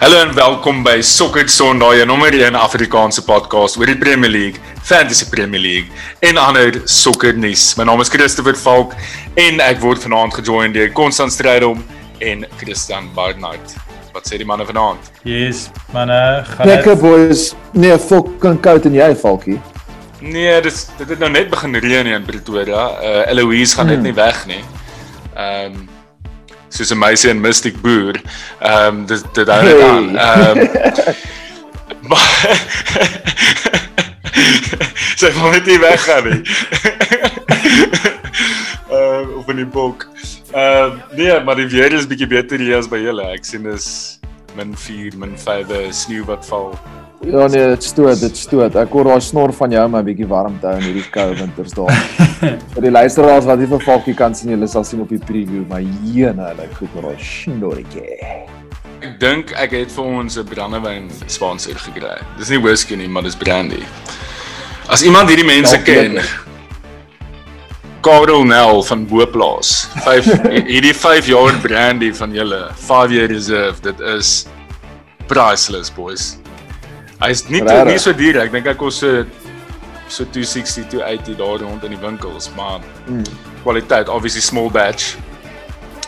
Hallo en welkom by Sokker Sondag, jou nommer 1 Afrikaanse podcast oor die Premier League, Fantasy Premier League en ander sokkernuus. My naam is Christopher Falk en ek word vanaand gejoin deur Konstant Strydom en Christian Barnard. Wat sê die manne vanaand? Yes, manne, gaan Lekker boys. Nee, fucking koud en jy, Falkie. Nee, dis dit het nou net begin reën hier in Pretoria. Uh Eloise gaan net Hmm. nie weg nie. Ehm um, soos 'n meisie in Mystic Boer. Ehm um, dit dit hou net aan. Ehm maar Sy wil net nie weggaan nie. Ehm uh, op in die bok. Ehm uh, nee, maar die weer is bietjie beter hier as by julle. Ek sien dis min 4, min 5 sneeu wat val. Ja nee, dit stoot, dit stoot. Ek hoor daai snor van jou maar 'n bietjie warm te hou in hierdie koue winters daar. Vir die luisteraars wat nie vir Falkie kan sien, julle sal sien op die preview, maar jene, like goed met daai snorretjie. Ek dink ek het vir ons 'n brandewyn sponsor gekry. Dis nie whisky nie, maar dis brandy. As iemand hierdie mense Dalk ken. Karel Nel van Boplaas. 5 hierdie 5 jaar brandy van julle, 5 year reserve. Dit is priceless, boys. Hy's nie Regtig? nie so duur. Ek dink hy kos so so 260 to 80 daar rond in die winkels, maar Mm. kwaliteit, obviously small batch.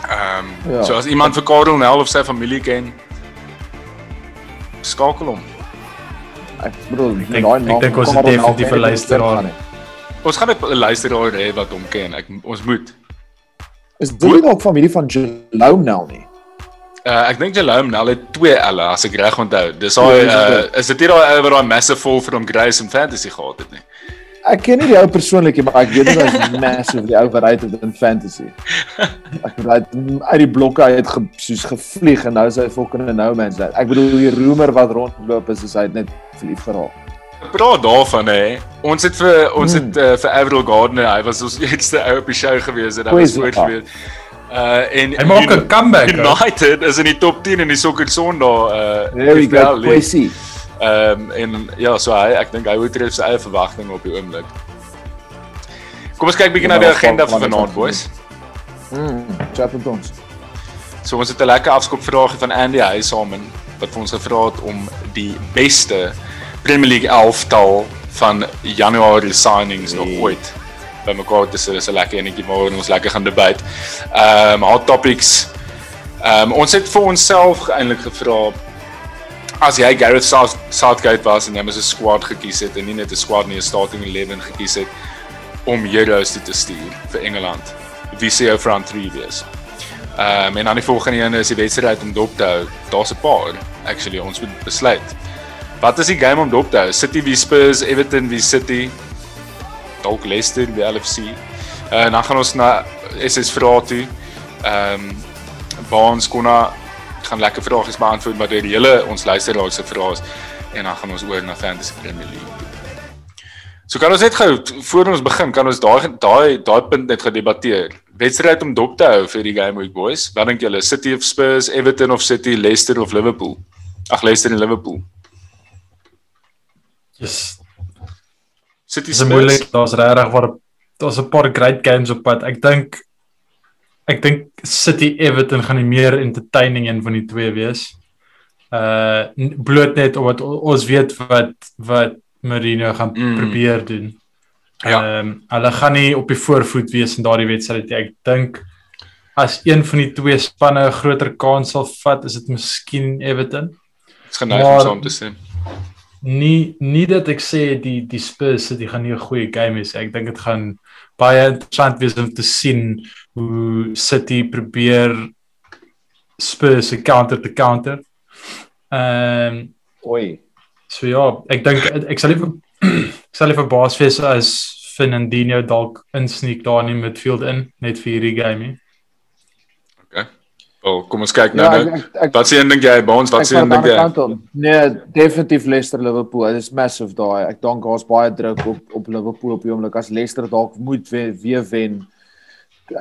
Ehm um, Ja. so as iemand vir Karel Nel of sy familie ken, skakel hom. Ek bedoel, Ek denk- ek dink ons het definitief 'n luisteraar. Ons gaan 'n luisteraar hê wat hom ken. Ek ons moet. Is dit nie dalk familie van Jerome Nel nie? Uh, ek dink Jalome Nel het twee L'e as ek reg onthou. Dis daai Ja, uh, is dit nie daai ou wat daai massive vol from Grace in fantasy gehad het nie. Ek ken nie die ou persoonlik nie, maar ek weet dit is massive die ou wat hy het in fantasy. Ek het uit die blokke uit ge, soos gevlieg en nou is hy fucking no man's land. Ek bedoel die rumor wat rondloop is is hy het net verlief geraak. Praat daarvan hè. Ons het vir ons Hmm. het uh, vir Avril Gardner, hy was ons eerste ou op die show gewees en hy was Goeie voort saak. gewees. Uh en Hy maak 'n comeback. United is in die top 10 in die sokker Sondag uh There we go. Kwesi. Ehm um, en ja, so hy ek dink hy oortref sy eie verwagtinge op die oomblik. Kom ons kyk bietjie na die Ja, agenda van- vir van- vanaand, boys. Mm, chat met ons. So ons het 'n lekker afskopvragie van Andy Huishamen wat vir ons gevra het om die beste Premier League elftal van Januarie signings nog Nee. ooit bymekaar te sit. Dis 'n lekker enetjie waaroor ons lekker gaan debat. Ehm um, hot topics. Ehm um, ons het vir onsself eintlik gevra as jy Gareth South, Southgate was en jy mos 'n squad gekies het en nie net 'n squad nie, 'n starting 11 gekies het om heroes toe te stuur vir Engeland. Wie sê jou front 3 wees? Ehm um, en dan die volgende een is die wedstryd om dop te hou. Daar's 'n paar actually ons moet besluit. Wat is die game om dop te hou? City wie Spurs, Everton wie City, dalk Leicester wie LFC. Uh, en dan gaan ons na SS vrae toe. Ehm um, Baans konna gaan lekker vrae beantwoord maar deur die hele ons luisteraars se vrae is en dan gaan ons oor na Fantasy Premier League. So kan ons net gou voor ons begin kan ons daai daai daai punt net gedebatteer. Wedstryd om dop te hou vir die game week boys. Wat dink julle? City of Spurs, Everton of City, Leicester of Liverpool? Ag Leicester en Liverpool. Yes. City Dis Spurs. moeilik. Daar's regtig waar daar's 'n paar great games op pad. Ek dink ek dink City Everton gaan die meer entertaining een van die twee wees. Uh bloot net omdat ons weet wat wat Mourinho gaan Mm. probeer doen. Ja. Ehm um, hulle gaan nie op die voorvoet wees in daardie wedstryd nie. Ek dink as een van die twee spanne 'n groter kans sal vat, is dit miskien Everton. Dit's geneig om saam te stem. Nie nie dat ek sê die die Spurs City gaan nie 'n goeie game hê. Ek dink dit gaan baie interessant wees om te sien hoe City probeer Spurs se counter te counter. Ehm um, Oi. so ja, ek dink ek sal liever ek sal liever baas wees as Fernandinho dalk insneek daar in die midfield in net vir hierdie game. nie. Wel, kom ons kyk nou Ja, ek ek, ek Wat sê een dink jy, Baans? Wat aan dink jy? Nee, definitief Leicester Liverpool. Dit is massive daai. Ek dink daar's baie druk op op Liverpool op die oomblik as Leicester dalk moet weer, weer wen.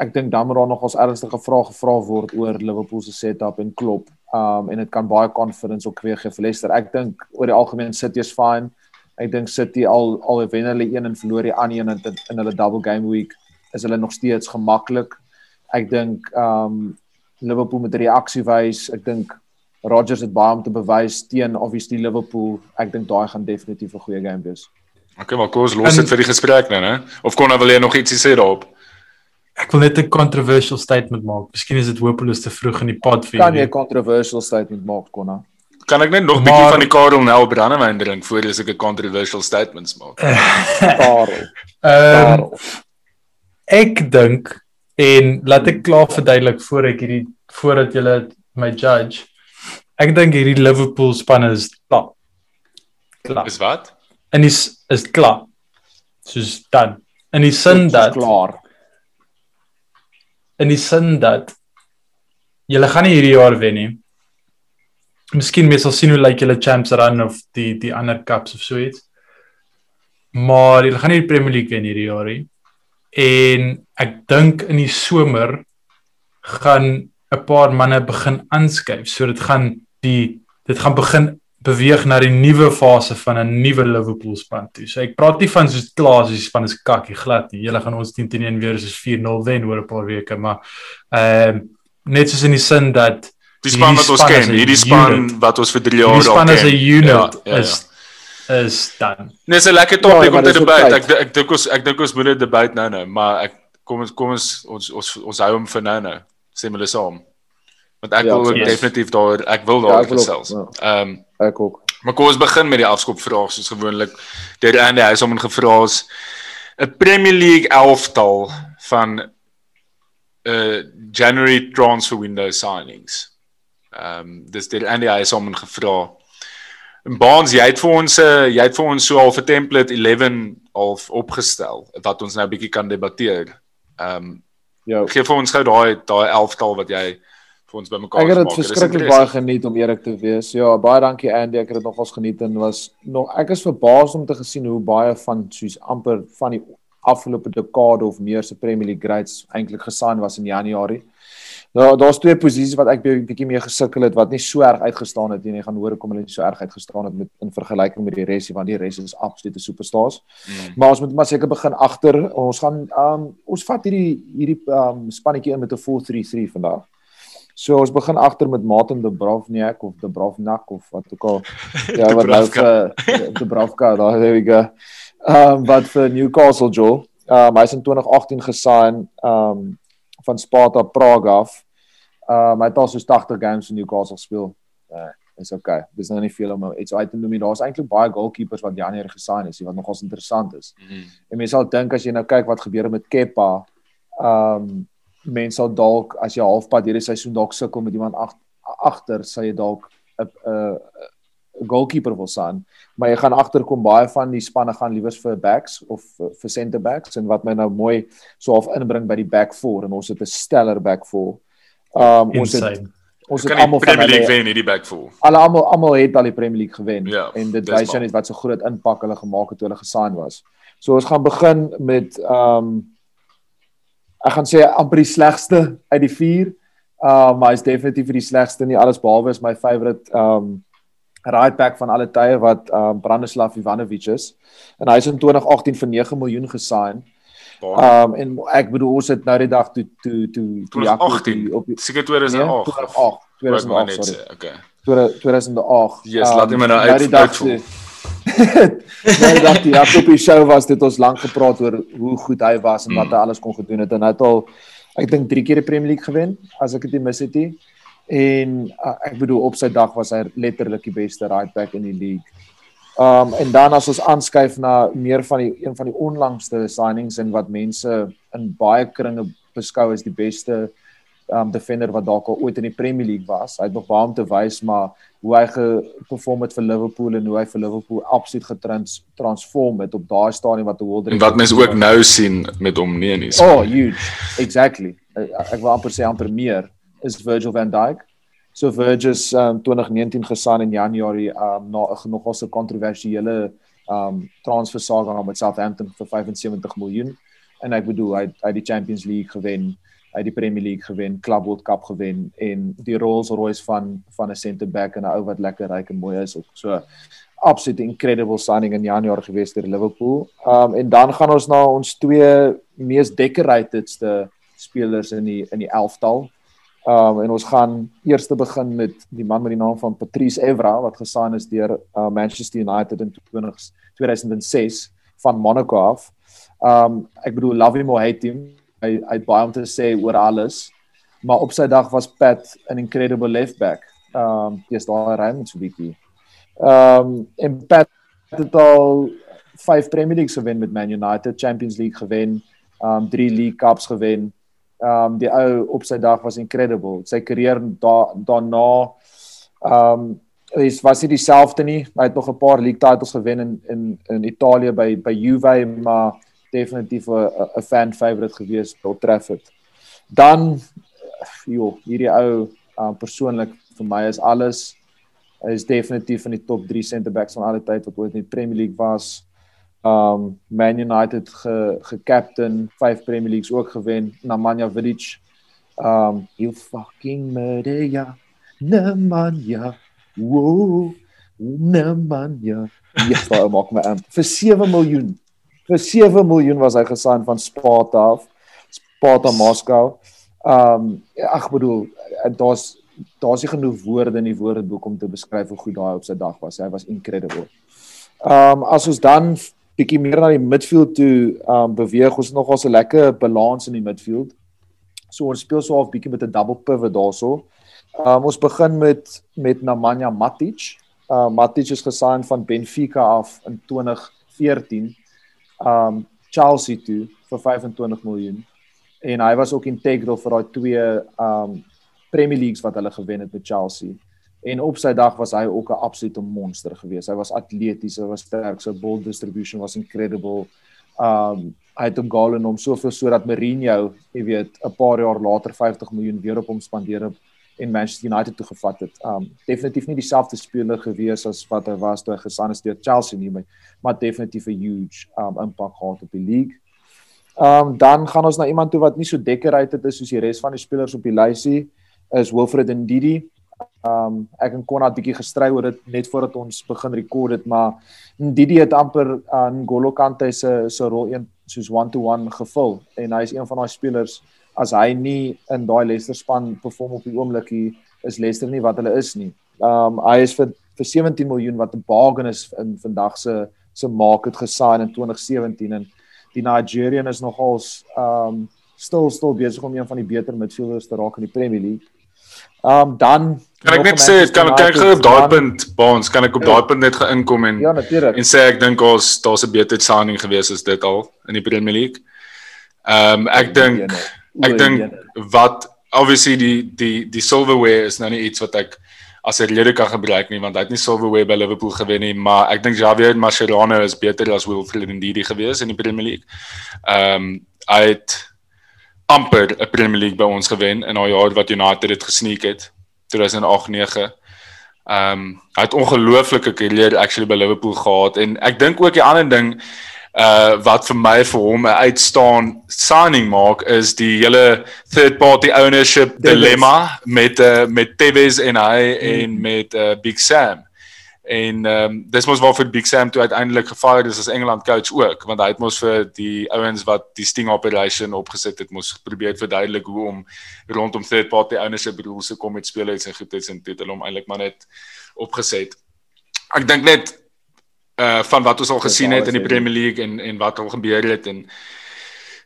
Ek dink dan moet daar nog ons ernstige vrae gevra word oor Liverpool se setup en Klopp. Um en dit kan baie confidence ook weer gee vir Leicester. Ek dink oor die algemeen City is fine. Ek dink City al al wen hulle een en verloor die ander een in, in hulle double game week is hulle nog steeds gemaklik. Ek dink um Liverpool met reaksie wys. Ek dink Rodgers het baie om te bewys teen obviously Liverpool. Ek dink daai gaan definitief 'n goeie game wees. Okay, maar kom ons los dit vir die gesprek nou, né? Of kon nou wil jy nog ietsie sê daarop? Ek wil net 'n controversial statement maak. Miskien is dit hopeloos te vroeg in die pod vir Kan jy 'n controversial statement maak, Konna? Kan ek net nog 'n bietjie van die Karel Nel brandewyn drink voordat ek 'n controversial statements maak? Karel. Ehm Karel. ek dink en laat ek klaar verduidelik voor ek hierdie voordat julle my judge. Ek dink hierdie Liverpool span is klaar. Klaar. Is wat? En is is klaar. Soos dan. In die sin dat klaar. in die sin dat julle gaan nie hierdie jaar wen nie. Miskien mes sal sien hoe lyk julle champs run of die die ander cups of so iets. Maar julle gaan nie die Premier League wen hierdie jaar nie. En ek dink in die somer gaan 'n paar manne begin aanskuif. So dit gaan die dit gaan begin beweeg na die nuwe fase van 'n nuwe Liverpool span toe. So ek praat nie van soos klaar as die span is kakkie glad nie. Julle gaan ons 10 teen 1 weer soos 4-0 wen oor 'n paar weke, maar ehm net soos in die sin dat Die span wat ons span ken, hierdie span wat ons vir 3 jaar die al span ken. as 'n unit Ja, ja, ja. is is dan. Nee, dis 'n lekker Ja, topik maar om te debat. Ek ek dink ons ek dink ons moet dit debat nou nou, maar ek kom ons kom ons ons ons, ons hou hom vir nou nou. Sê hulle saam. Want ek Ja, wil ook yes. definitief daar ek wil Ja, daar ook, gesels. ja. Ehm Ek ook. Maar kom ons begin met die afskopvraag soos gewoonlik. Deur Andy hy hom gevra is 'n Premier League elftal van 'n uh, January transfer window signings. Ehm um, dis deur Andy hy hom gevra. En Baans, jy het vir ons 'n uh, jy het vir ons so al 'n template 11 al opgestel wat ons nou 'n bietjie kan debatteer. Ehm um, Ja. gee vir ons gou daai daai elftal wat jy vir ons bymekaar Ek het dit gemaak Dis verskriklik baie geniet om eerlik te wees. Ja, baie dankie Andy. Ek het dit nogals geniet en was nog ek is verbaas om te gesien hoe baie van soos amper van die afgelope dekade of meer se Premier League greats eintlik gesign was in Januarie. Daar daar's twee posisies wat ek bietjie mee gesukkel het wat nie so erg uitgestaan het nie. Jy gaan hoor hoekom hulle nie so erg uitgestaan het met in vergelyking met die res nie, want die res is absolute superstars. Mm. Maar ons moet maar seker begin agter. Ons gaan um ons vat hierdie hierdie um spannetjie in met 'n 4-3-3 vandag. So ons begin agter met Martin Dubrovnik of Dubrovnik of wat ook al. Ja, wat nou vir Dubrovka, daar there we go. Um wat vir Newcastle Joel. Um hy's in 2018 gesign um van Sparta Prague af. Um hy het al so 80 games vir Newcastle gespeel. Uh, is okay. Dis nou nie veel om iets uit te noem nie. Daar's eintlik baie goalkeepers wat Januarie gesign is, wat nogals interessant is. Mm. En mense sal dink as jy nou kyk wat gebeur met Kepa, ehm um, mense sal dalk as jy halfpad hierdie seisoen dalk sukkel met iemand ag- agter, sal jy dalk 'n 'n 'n goalkeeper wil sien, maar jy gaan agterkom baie van die spanne gaan liewers vir backs of vir vir center backs en wat my nou mooi so half inbring by die back four en ons het 'n stellar back four. Um, ons het Insane. ons het die almal van Premier League hulle wen hierdie back full. Alle almal almal het al die Premier League gewen Ja, en dit wys jou net wat so groot impak hulle gemaak het toe hulle gesign was. So ons gaan begin met um, ek gaan sê amper die slegste uit die 4. Ehm um, maar hy's definitief die slegste nie alles behalwe is my favourite um, right back van alle tye wat um, Branislav Ivanovic is. En hy's in 2018 vir 9 miljoen gesign. Ehm um, en ek bedoel ons het nou die dag toe toe toe toe Jaco op 2018. die- op die Seker nee, 2008. 2008 Wou ek maar 2008 net sorry. Okay. 2008. Yes, laat hom nou nou uit- die dag uitvoer. toe- Nou die dag toe ja, op die show was dit ons lank gepraat oor hoe goed hy was en wat hy alles kon gedoen het en hy het al ek dink 3 keer die Premier League gewen as ek dit nie mis het nie. En uh, ek bedoel op sy dag was hy letterlik die beste right back in die league. Um en dan as ons aanskuif na meer van die een van die onlangste signings en wat mense in baie kringe beskou as die beste um defender wat dalk al ooit in die Premier League was. Hy het nog baie om te wys, maar hoe hy geperform het vir Liverpool en hoe hy vir Liverpool absoluut getrans transform het op daai stadium wat die World En wat mense ook nou sien met hom nie. Oh, huge. Exactly. Ek ek wil amper sê amper meer is Virgil van Dijk. So Virgil's um 2019 gesign in Januarie um na 'n nogal so kontroversiële um transfer saga met Southampton vir 75 miljoen. En ek bedoel hy hy die Champions League gewen, hy die Premier League gewen, Club World Cup gewen en die Rolls Royce van van 'n centre back en 'n ou wat lekker ryk en mooi is ook. So absolute incredible signing in Januarie gewees deur Liverpool. Um en dan gaan ons na ons twee mees decoratedste spelers in die in die elftal. Um en ons gaan eers te begin met die man met die naam van Patrice Evra wat gesign is deur uh, Manchester United in 20, 2006 van Monaco af. Um ek bedoel love him or hate him. Hy hy baie om te sê oor alles. Maar op sy dag was Pat 'n incredible left back. Um dis daai Raymond so bietjie. Um en Pat het al 5 Premier League gewen met Man United, Champions League gewen, um 3 League Cups gewen um die ou op sy dag was incredible. Sy karier da, daarna um is was hy dieselfde nie. Hy het nog 'n paar league titles gewen in in in Italië by by Juve, maar definitief 'n fan favorite gewees by Old Trafford. Dan joh, hierdie ou um persoonlik vir my is alles is definitief in die top 3 center backs van alle tyd wat ooit in die Premier League was um Man United ge ge-captain, 5 Premier Leagues ook gewen, Nemanja Vidic. Um you fucking murder ja. Nemanja. Woah. Nemanja. Ja, daai maak my aan. Vir 7 miljoen. Vir 7 miljoen was hy gesign van Sparta af. Sparta Moskou. Um ek bedoel daar's daar's nie genoeg woorde in die woordeboek om te beskryf hoe goed daai op sy dag was. Hy was incredible. Um as ons dan bietjie meer na die midfield toe um beweeg. Ons het nog ons 'n lekker balans in die midfield. So ons speel so half bietjie met 'n double pivot daarso. Um ons begin met met Nemanja Matic. Uh Matic is gesign van Benfica af in 2014. Um Chelsea toe vir 25 miljoen. En hy was ook integral vir daai twee um Premier Leagues wat hulle gewen het met Chelsea en op sy dag was hy ook 'n absolute monster geweest. Hy was atleties, hy was sterk, sy ball distribution was incredible. Um hy het 'n goal in hom soveel sodat Mourinho, jy weet, 'n paar jaar later 50 miljoen weer op hom spandeer het en Manchester United toe gevat het. Um definitief nie dieselfde speler gewees as wat hy was toe hy gesign is deur Chelsea nie, maar definitief 'n huge um impak gehad op die league. Um dan gaan ons na iemand toe wat nie so decorated is soos die res van die spelers op die lysie is Wilfred Ndidi. Um ek en Konrad bietjie gestry oor dit net voordat ons begin rekord het, maar Didi het amper aan Golo Kante se se rol een soos one to one gevul en hy is een van daai spelers as hy nie in daai Leicester span perform op die oomblik hier is Leicester nie wat hulle is nie. Um hy is vir vir 17 miljoen wat 'n bargain is in vandag se se market gesign in 2017 en die Nigerian is nogals um stil stil besig om een van die beter midfielders te raak in die Premier League. Um dan kan ek net sê kan ek op daai punt baans kan ek op daai punt net geinkom en Ja natuurlik. En sê ek dink ons daar's 'n beter signing gewees as dit al in die Premier League. Um ek dink ek dink wat obviously die die die silverware is nou nie iets wat ek as 'n rede kan gebruik nie want hy het nie silverware by Liverpool gewen nie, maar ek dink Javier Mascherano is beter as Wilfried Ndidi gewees in die Premier League. Um hy het amper 'n Premier League by ons gewen in daai jaar wat United dit gesneek het 2008-9. Ehm um, hy het ongelooflike karier actually by Liverpool gehad en ek dink ook die ander ding uh wat vir my vir hom 'n uitstaan signing maak is die hele third party ownership dilemma met uh, met Tevez en hy mm. en met uh, Big Sam. En ehm um, dis mos waarvoor Big Sam toe uiteindelik gefire is as Engeland coach ook, want hy het mos vir die ouens wat die sting operation opgesit het, mos probeer verduidelik hoe om rondom third party ownership rules te kom met spelers en goedheids en dit hom eintlik maar net opgeset. Ek dink net uh van wat ons al gesien het in die Premier League en en wat al gebeur het en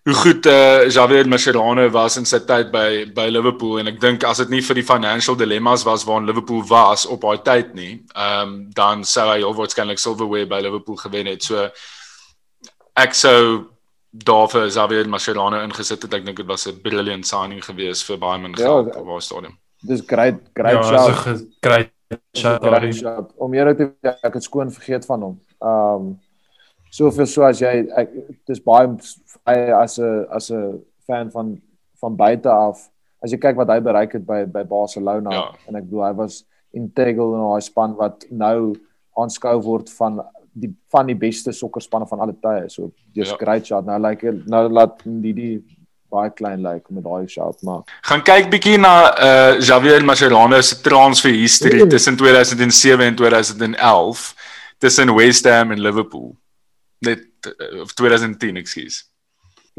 hoe goed uh Javier Mascherano was in sy tyd by by Liverpool en ek dink as dit nie vir die financial dilemmas was waarin Liverpool was op daai tyd nie, ehm um, dan sou hy al waarskynlik silverware by Liverpool gewen het. So ek sou daarvoor Javier Mascherano ingesit het. Ek dink dit was 'n brilliant signing geweest vir baie min geld ja, op daai stadium. Dis great great ja, shot. Ja, great shot. Great shot. Om hier te ek het skoon vergeet van hom. Ehm um, soveel so as jy ek dis baie as 'n as 'n fan van van buite af as jy kyk wat hy bereik het by by Barcelona ja. en ek bedoel hy was integral in daai span wat nou aanskou word van die van die beste sokkerspanne van alle tye. So dis ja. great shot. Nou like nou laat die die baie klein lyk like, met daai shot maar gaan kyk bietjie na uh Javier Mascherano se transfer history tussen 2007 en 2011 tussen West Ham en Liverpool net of 2010 ekskuus.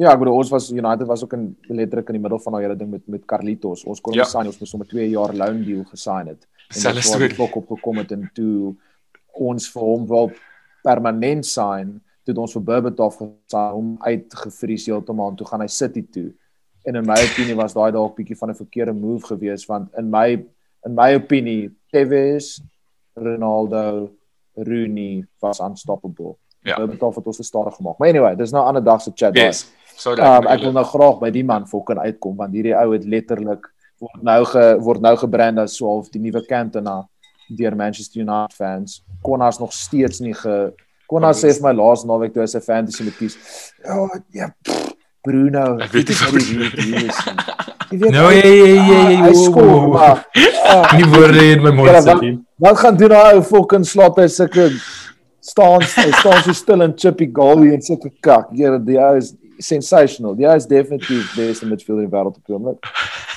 Ja, ek bedoel ons was United was ook in letterlik in die middel van daai hele ding met met Carlitos. Ons kon hom Ja. sign, ons moes hom 'n 2 jaar loan deal gesign het. En Selfde dis waar die storie. klok op gekom het en toe ons vir hom wil permanent sign, toe het ons vir Berbatov gesign hom uitgevries heeltemal en toe gaan hy City toe. En in my opinie was daai dalk bietjie van 'n verkeerde move geweest want in my in my opinie Tevez, Ronaldo, Rooney was unstoppable. Ja. Berbatov het ons te stadig gemaak. Maar anyway, dis nou 'n ander dag se chat. daai. Yes. Sorry. Um, ek wil nou graag by die man fucking uitkom want hierdie ou het letterlik word nou ge, word nou gebrand as so half die nuwe Cantona deur Manchester United fans. Konas nog steeds nie ge Konas sê vir my laas naweek toe hy sy fantasy moet kies. Ja, ja. pff, Bruno. Ek weet nie dit is nie wie hy is nie. Jy weet Nou hy- ja ja ja ah, ja. Hy skoor maar. Nie woorde in my mond Ja, sit wat- nie. Wat gaan doen daai ou fucking slot hy sulke staan hy staan so stil en chippy goalie en sulke kak. Ja, die ou is sensational. Die ou is definitief beste midfielder in die wêreld op die oomblik.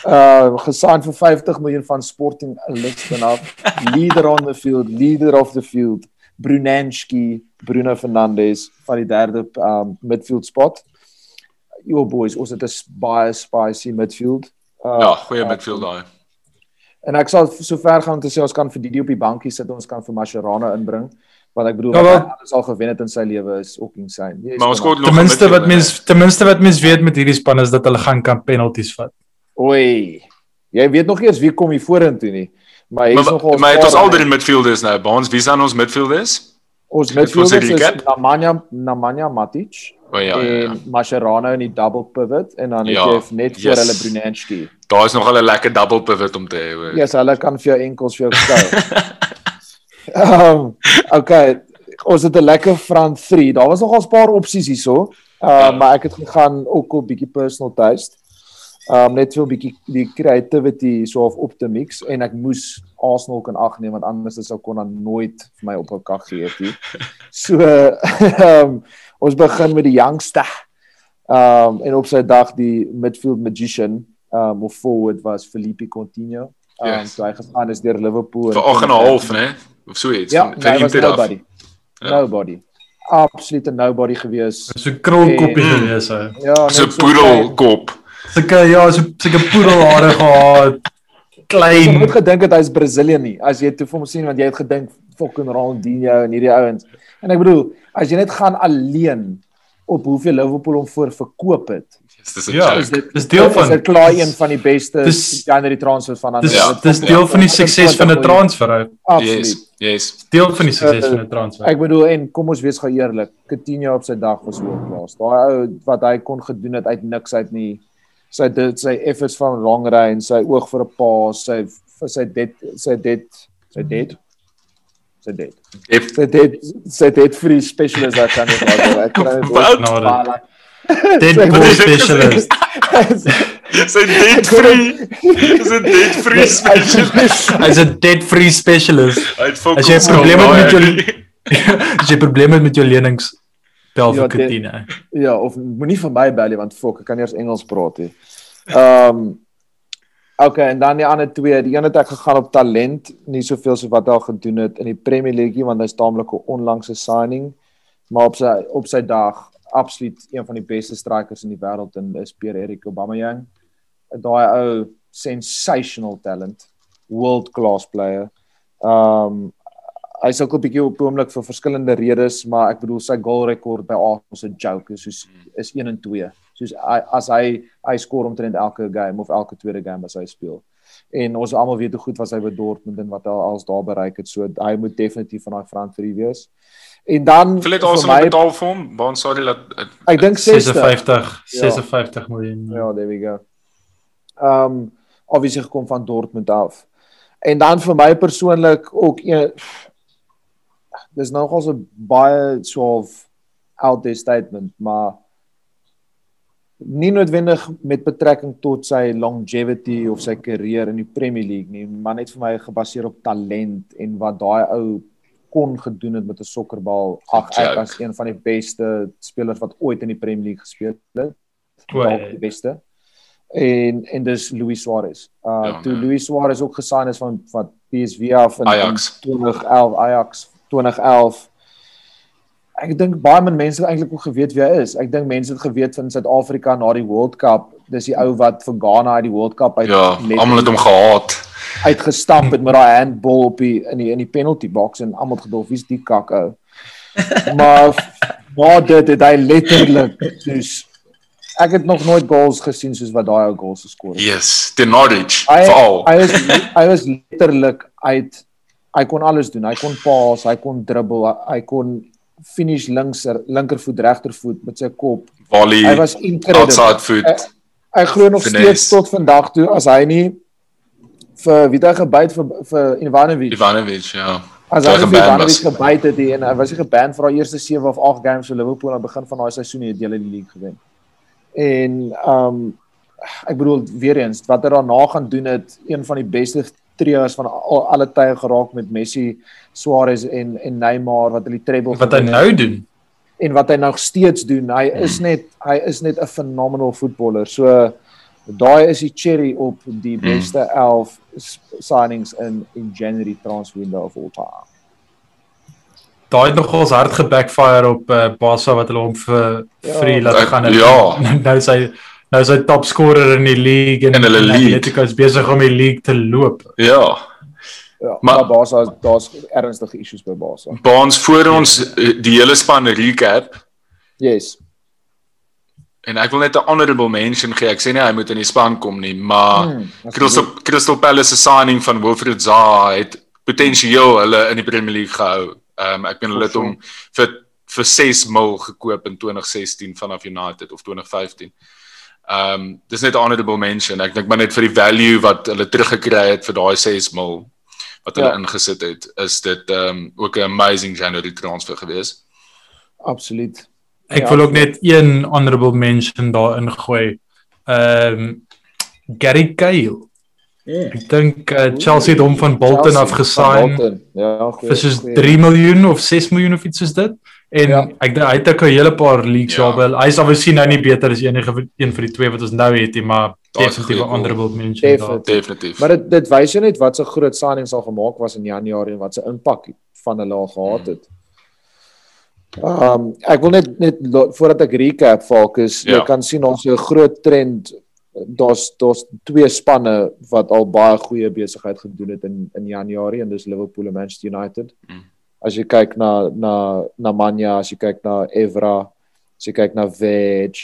Uh gesign vir 50 miljoen van Sporting Lisbon af. Leader on the field, leader of the field. Brunanski, Bruno Fernandes van die derde um midfield spot. Yo boys, ons het 'n baie spicy midfield. Uh, Ja, goeie uh, midfield daai. En ek sal so ver gaan om te sê ons kan vir Didi op die bankie sit, ons kan vir Mascherano inbring. Want ek bedoel Ja, wat wel- hy alles al gewen het in sy lewe is ook insane. Yes, Maar ons kort nog Ten minste wat mens ten minste wat mens weet met hierdie span is dat hulle gaan kan penalties vat. Oei. Jy weet nog eers wie kom hier vorentoe nie. Maar hè. hier's Maar, het ons al drie midfielders nou. Baans, wie zijn ons midfielders? ons vir ons midfielders is? Namanya Namanya Matic O ja, ja, ja. en Mascherano in die double pivot en dan het Ja, jy net voor yes. hulle Brunanski. Daar is nog al 'n lekker double pivot om te hê. Ja, yes, hulle kan vir jou enkels vir jou skou. Ehm um, okay, ons het 'n lekker front 3. Daar was nog 'n paar opsies hierso. Ehm uh, Ja. maar ek het gegaan ook op bietjie personal taste. Ehm um, net so 'n bietjie die creativity so of op te mix en ek moes Arsenal kan agneem want anders sou kon dan nooit vir my op 'n kag gee het nie. So ehm um, ons begin met die youngster. Ehm um, en op sy dag die midfield magician ehm um, of forward was Felipe Coutinho. Ehm um, Yes. so hy gegaan is deur Liverpool Vir 8 en 'n half, né? Of so iets. Ja, Van- nee, van was Inter af. nobody. Ja. Nobody. Absolute nobody gewees. So krulkoppie Mm. gewees hy. Ja, net So poedelkop. Sulke ja, so sulke poedelhare gehad. Ek het Klein. nooit gedink dat hy's Brazilian nie. As jy toe vir hom sien want jy het gedink fucking Ronaldinho en hierdie ouens. En ek bedoel, as jy net gaan alleen op hoeveel Liverpool hom voor verkoop het. Yes, dis 'n Ja, Is dis deel van is dit klaar een van die beste Dis- January transfers van Dis Ja, dis deel van die sukses van 'n transfer. Absoluut. Yes, yes. Deel van die sukses van 'n transfer. Ek bedoel en kom ons wees gou eerlik, Coutinho op sy dag was hoogklaas. Daai ou wat hy kon gedoen het uit niks uit nie. Sy dit sy efforts van long range, sy oog vir 'n paas, sy vir sy dit sy dit sy dit sy dit. Sy dit sy dit free specialist wat kan nie maar ek kry dit? Nou, Deadpool specialist. sy dead free. Dis 'n dead free specialist. Hy's 'n debt free specialist. As jy probleme het met jou. As jy probleme het met jou lenings bel Ja, vir dit- Coutinho. Ja, of moenie vir my bel nie want fok, ek kan nie eens Engels praat nie. Ehm um, Okay, en dan die ander twee, die een het ek gegaan op talent, nie soveel so wat hy al gedoen het in die Premier League nie, want hy's taamlik 'n onlangse signing, maar op sy op sy dag absoluut een van die beste strikers in die wêreld en is Pierre-Emerick Aubameyang. Daai ou sensational talent, world class player. Um, hy sukkel 'n bietjie op oomblik vir verskillende redes, maar ek bedoel sy goal rekord by Arsenal 'n joke, is soos is 1 en 2. Soos hy, as hy hy skoor omtrent elke game of elke tweede game as hy speel. En ons almal weet hoe goed was hy by Dortmund en wat hy als daar bereik het. So hy moet definitief van daai front three wees. En dan Hoeveel het ons my- betaal vir hom? Baan sorry dat Ek dink 60. 56 Ja. 56 miljoen. Ja, there we go. Ehm um, obviously gekom van Dortmund af. En dan vir my persoonlik ook een dis nogal so baie so of out there statement, maar nie noodwendig met betrekking tot sy longevity of sy karier in die Premier League nie, maar net vir my gebaseer op talent en wat daai ou kon gedoen het met 'n sokkerbal. Ag, ek was een van die beste spelers wat ooit in die Premier League gespeel het. Dalk die beste. En en dis Luis Suarez. Uh Ja, ja, toe. Luis Suarez ook gesign is van van PSV af in Ajax. in 2011 Ajax 2011. ek dink baie min mense het eintlik ook geweet wie hy is. Ek dink mense het geweet van Suid-Afrika na die World Cup. Dis die ou wat vir Ghana uit die World Cup uit Ja, almal het hom gehaat. Uitgestamp het met daai handball op die in die in die penalty box en almal gedog wie's die kak ou. maar maar dit het hy letterlik soos ek het nog nooit goals gesien soos wat daai ou goals geskor het. Yes, die Norwich Hy veral. hy was hy was letterlik uit hy kon alles doen. Hy kon paas, hy kon dribbel, hy, hy kon finish links linkervoet regtervoet met sy kop. Volley, Hy was incredible. outside foot. Ek glo nog Finesse. steeds tot vandag toe as hy nie vir wie het hy gebyt vir vir Ivanovic. Ivanovic, ja. As hy vir Ivanovic was. gebyt het en hy was hy geban vir daai eerste 7 of 8 games vir Liverpool aan die begin van daai seisoen het hulle die league gewen. En um ek bedoel weer eens wat hy daarna gaan doen het een van die beste trios van al, alle tye geraak met Messi, Suarez en en Neymar wat hulle die treble Wat hy nou doen. en wat hy nog steeds doen. Hy is net hy is net 'n phenomenal voetballer. So daai is die cherry op die beste 11 s- signings in in January transfer window of all time. Daai het nogals hard gebackfire op uh, Barca wat hulle hom vir Ja, free laat gaan. en- ja. Nou is hy nou is hy top scorer in die league en hulle en league. Atletico is besig om die league te loop. Ja. Ja, Maar- maar Barca daar's ernstige issues by Barca. Baans voor ons eh, die hele span recap Yes. En ek wil net 'n honorable mention gee. Ek sê nie hy moet in die span kom nie, maar Hmm. Crystal Crystal Palace se signing van Wilfried Zaha het potensieel hulle in die Premier League gehou. Ehm um, ek meen hulle het hom vir vir 6 mil gekoop in 2016 vanaf United of 2015. Ehm um, dis net 'n honorable mention. Ek dink maar net vir die value wat hulle teruggekry het vir daai 6 mil wat hulle Ja. ingesit het, is dit ehm um, ook 'n amazing January transfer gewees. Absoluut. Ek Ja, wil ook net een honorable mention daarin gooi. Ehm um, Gary Cahill. Ek dink uh, Chelsea het hom van Bolton af gesign. Ja, goeie. vir soos goeie. 3 miljoen of 6 miljoen of iets soos dit. En Ja. ek dink hy het ook 'n hele paar leagues Ja. ja. al. Hy is obviously nou nie beter as enige een van die twee wat ons nou het nie, maar 'n definitief 'n honorable mention daar. Definitief. Definitief. Maar dit dit wys jou net wat so groot signings al gemaak was in Januarie en wat se impak van hulle al gehad het. Ehm um, ek wil net net voordat ek recap fokus, jy Ja. kan sien ons 'n groot trend daar's daar's twee spanne wat al baie goeie besigheid gedoen het in in Januarie en dis Liverpool en Manchester United. Mm. As jy kyk na na na Manja, as jy kyk na Evra, as jy kyk na Veg,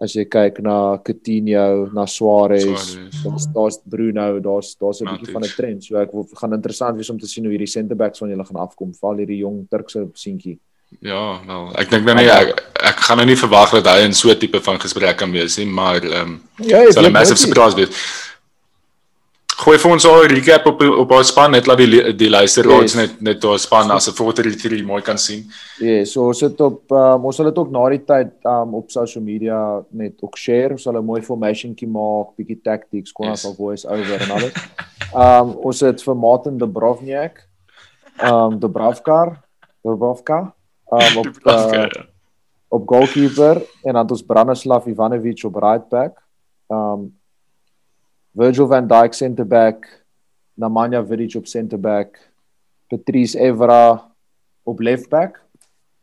as jy kyk na Coutinho, na Suarez, daar's daar's Bruno, daar's daar's 'n bietjie van 'n trend. So ek wil gaan interessant wees om te sien hoe hierdie center backs van julle gaan afkom, veral hierdie jong Turkse seentjie. Ja, wel, ek dink nou nie ek, ek gaan nou nie verwag dat hy in so 'n tipe van gesprek kan wees nie, maar ehm um, Ja, sal 'n massive surprise wees. Gooi vir ons al 'n recap op op ons span net laat die die luisteraars Yes. net net ons span as 'n 433 mooi kan sien. Ja, so ons het op um, ons sal dit ook na die tyd um, op social media net ook share, ons sal 'n mooi formationkie maak, bietjie tactics, kon ons Yes. al voice over en alles. Um ons het vir Martin Dubrovnik, um Dubravkar, Dubravka, um op uh, op goalkeeper en dan het ons Branislav Ivanovic op right back. Um Virgil van Dijk center back, Nemanja Vidic op center back, Patrice Evra op left back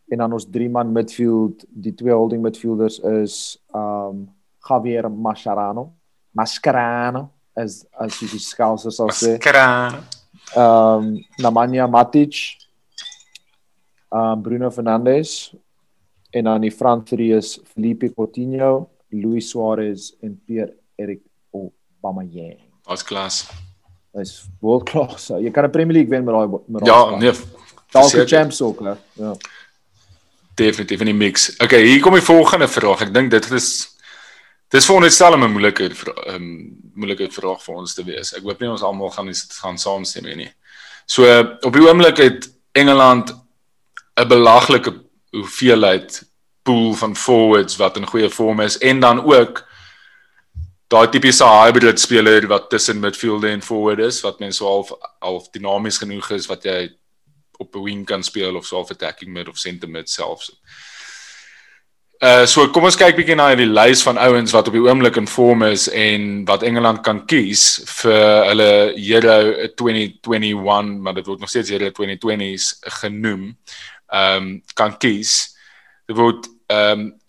en dan ons drie man midfield, die twee holding midfielders is um Javier Mascherano, Mascherano as as jy die skouers sal sê. Skra. Um Nemanja Matic, um Bruno Fernandes en dan die three is Felipe Coutinho, Luis Suarez en Pierre-Emerick Aubameyang. Was klas. Dis world class. Jy kan 'n Premier League wen met daai met daai Ja, span. nee. dalk 'n champs ook, hè. Ja. Definitief in die mix. Okay, hier kom die volgende vraag. Ek dink dit is dis veronderstel om 'n moeilike um, moeilike vraag vir ons te wees. Ek hoop nie ons almal gaan gaan saamstem nie. So op die oomblik het Engeland 'n belaglike hoeveelheid pool van forwards wat in goeie vorm is en dan ook daai tipiese hybrid speler wat tussen midfielder en forward is wat mense so half half dinamies genoeg is wat jy op 'n wing kan speel of so half attacking mid of center mid selfs. uh so kom ons kyk bietjie na die lys van ouens wat op die oomblik in vorm is en wat Engeland kan kies vir hulle Euro 2021, maar dit word nog steeds Euro 2020s genoem. Ehm um, kan kies. Dit word ehm um,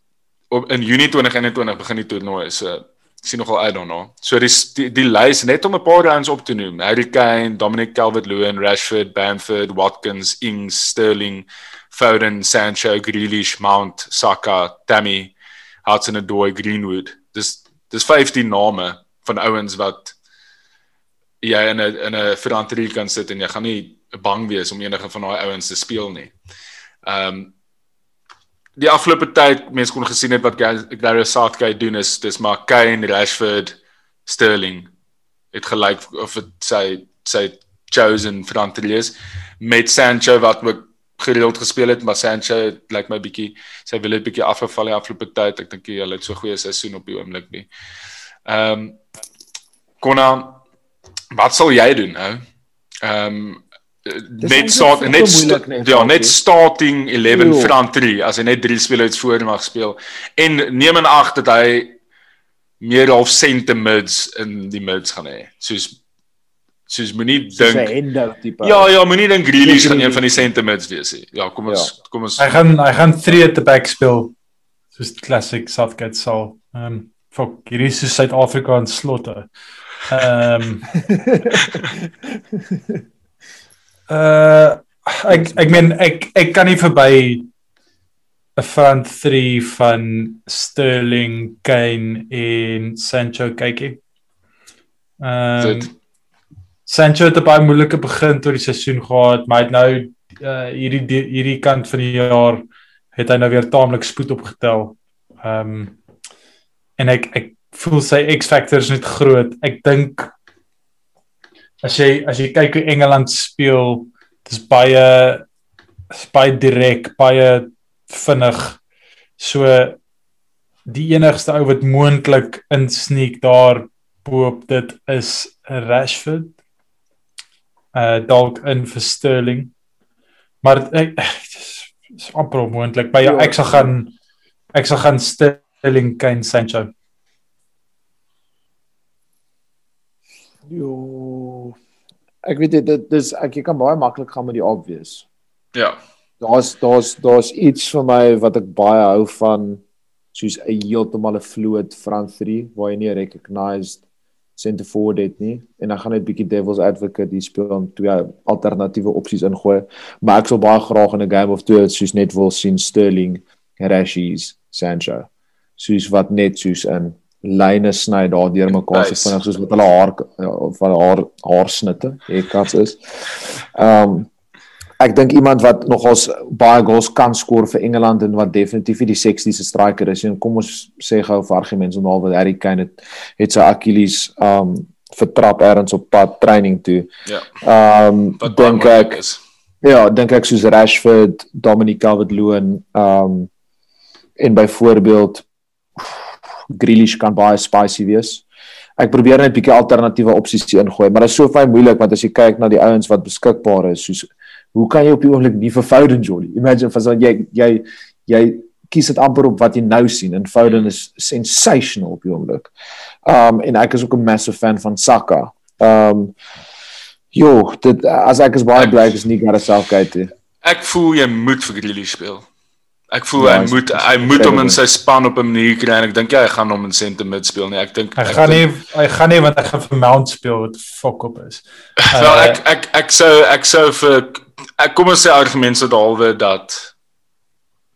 op in Junie 2021 begin die toernooi. So sien nogal don't know. So die die, die lys net om 'n paar rounds op te noem. Harry Kane, Dominic Calvert-Lewin, Rashford, Bamford, Watkins, Ings, Sterling, Foden, Sancho, Grealish, Mount, Saka, Tammy, Hudson-Odoi, Greenwood. Dis dis 15 name van ouens wat jy in 'n in 'n verantwoordelie kan sit en jy gaan nie bang wees om enige van daai ouens te speel nie. Ehm um, die afgelope tyd mense kon gesien het wat Gareth Southgate doen is dis maar Kane, Rashford, Sterling het gelyk of dit sy sy chosen verantwoordelik is met Sancho wat ook gereeld gespeel het maar Sancho lyk like my bietjie sy wil net bietjie afgeval die afgelope tyd ek dink hy het so goeie seisoen op die oomblik nie. Ehm um, Konna wat sal jy doen nou? Ehm um, net start net net ja net starting 11 front 3 as hy net drie spelers voor mag speel. En neem in ag dat hy meer half center mids in die mids gaan hê. Soos soos moenie dink ja ja moenie dink Grealish gaan een van die center mids wees nie. Ja kom ons ja. kom ons hy gaan hy gaan 3 at the back speel soos classic Southgate sal. Ehm um, fok hierdie is Suid-Afrika in slotte. Ehm um, Uh ek ek meen ek ek kan nie verby 'n front 3 van Sterling, Kane en Sancho kyk nie. Ehm um, Sancho het 'n baie moeilike begin tot die seisoen gehad, maar hy het nou uh hierdie hierdie kant van die jaar het hy nou weer taamlik spoed opgetel. Ehm um, en ek ek voel sy X factor is net groot. Ek dink as jy as jy kyk hoe Engeland speel, dis baie baie direk, baie vinnig. So die enigste ou wat moontlik insneek daar boop dit is Rashford. Uh dalk in vir Sterling. Maar ek dis is amper onmoontlik. By jou ja, ek sal gaan ek sal gaan Sterling Kane Sancho. Jo. Ek weet dit dis ek jy kan baie maklik gaan met die obvious. Ja. Daar's daar's daar's iets vir my wat ek baie hou van soos 'n heeltemal 'n fluid front three waar jy nie recognized center forward het nie en dan gaan net bietjie devil's advocate hier speel om twee alternatiewe opsies ingooi. Maar ek sal baie graag in 'n game of two soos net wil sien Sterling, Rashis, Sancho. Soos wat net soos in lyne sny daar deur mekaar so vinnig soos wat hulle haar ja, van haar haarsnitte haircuts is. Ehm um, ek dink iemand wat nogals baie goals kan skoor vir Engeland en wat definitief die 60ste striker is en kom ons sê gou vir argumente om alweer Harry Kane het het sy Achilles ehm um, vertrap ergens op pad training toe. Ja. Ehm um, dink ek is. Ja, dink ek soos Rashford, Dominic Calvert-Lewin ehm um, en byvoorbeeld Grealish kan baie spicy wees. Ek probeer net 'n bietjie alternatiewe opsies ingooi, maar dit is so baie moeilik want as jy kyk na die ouens wat beskikbaar is, soos hoe kan jy op die oomblik nie vir Foden Jolly? Imagine vir so jy jy jy kies dit amper op wat jy nou sien en Foden is sensational op die oomblik. Um en ek is ook 'n massive fan van Saka. Um Jo, dit as ek is baie bly ek is nie gare selfgate. Ek voel jy moet vir Grealish speel. Ek voel ja, hy moet hy moet hom in sy span op 'n manier kry en ek dink ja, hy gaan hom in center mid speel nie. Ek dink hy gaan nie hy gaan nie want hy gaan vir Mount speel wat fok op is. Wel uh, ek ek ek sou ek sou vir ek kom ons sê argument so dalwe dat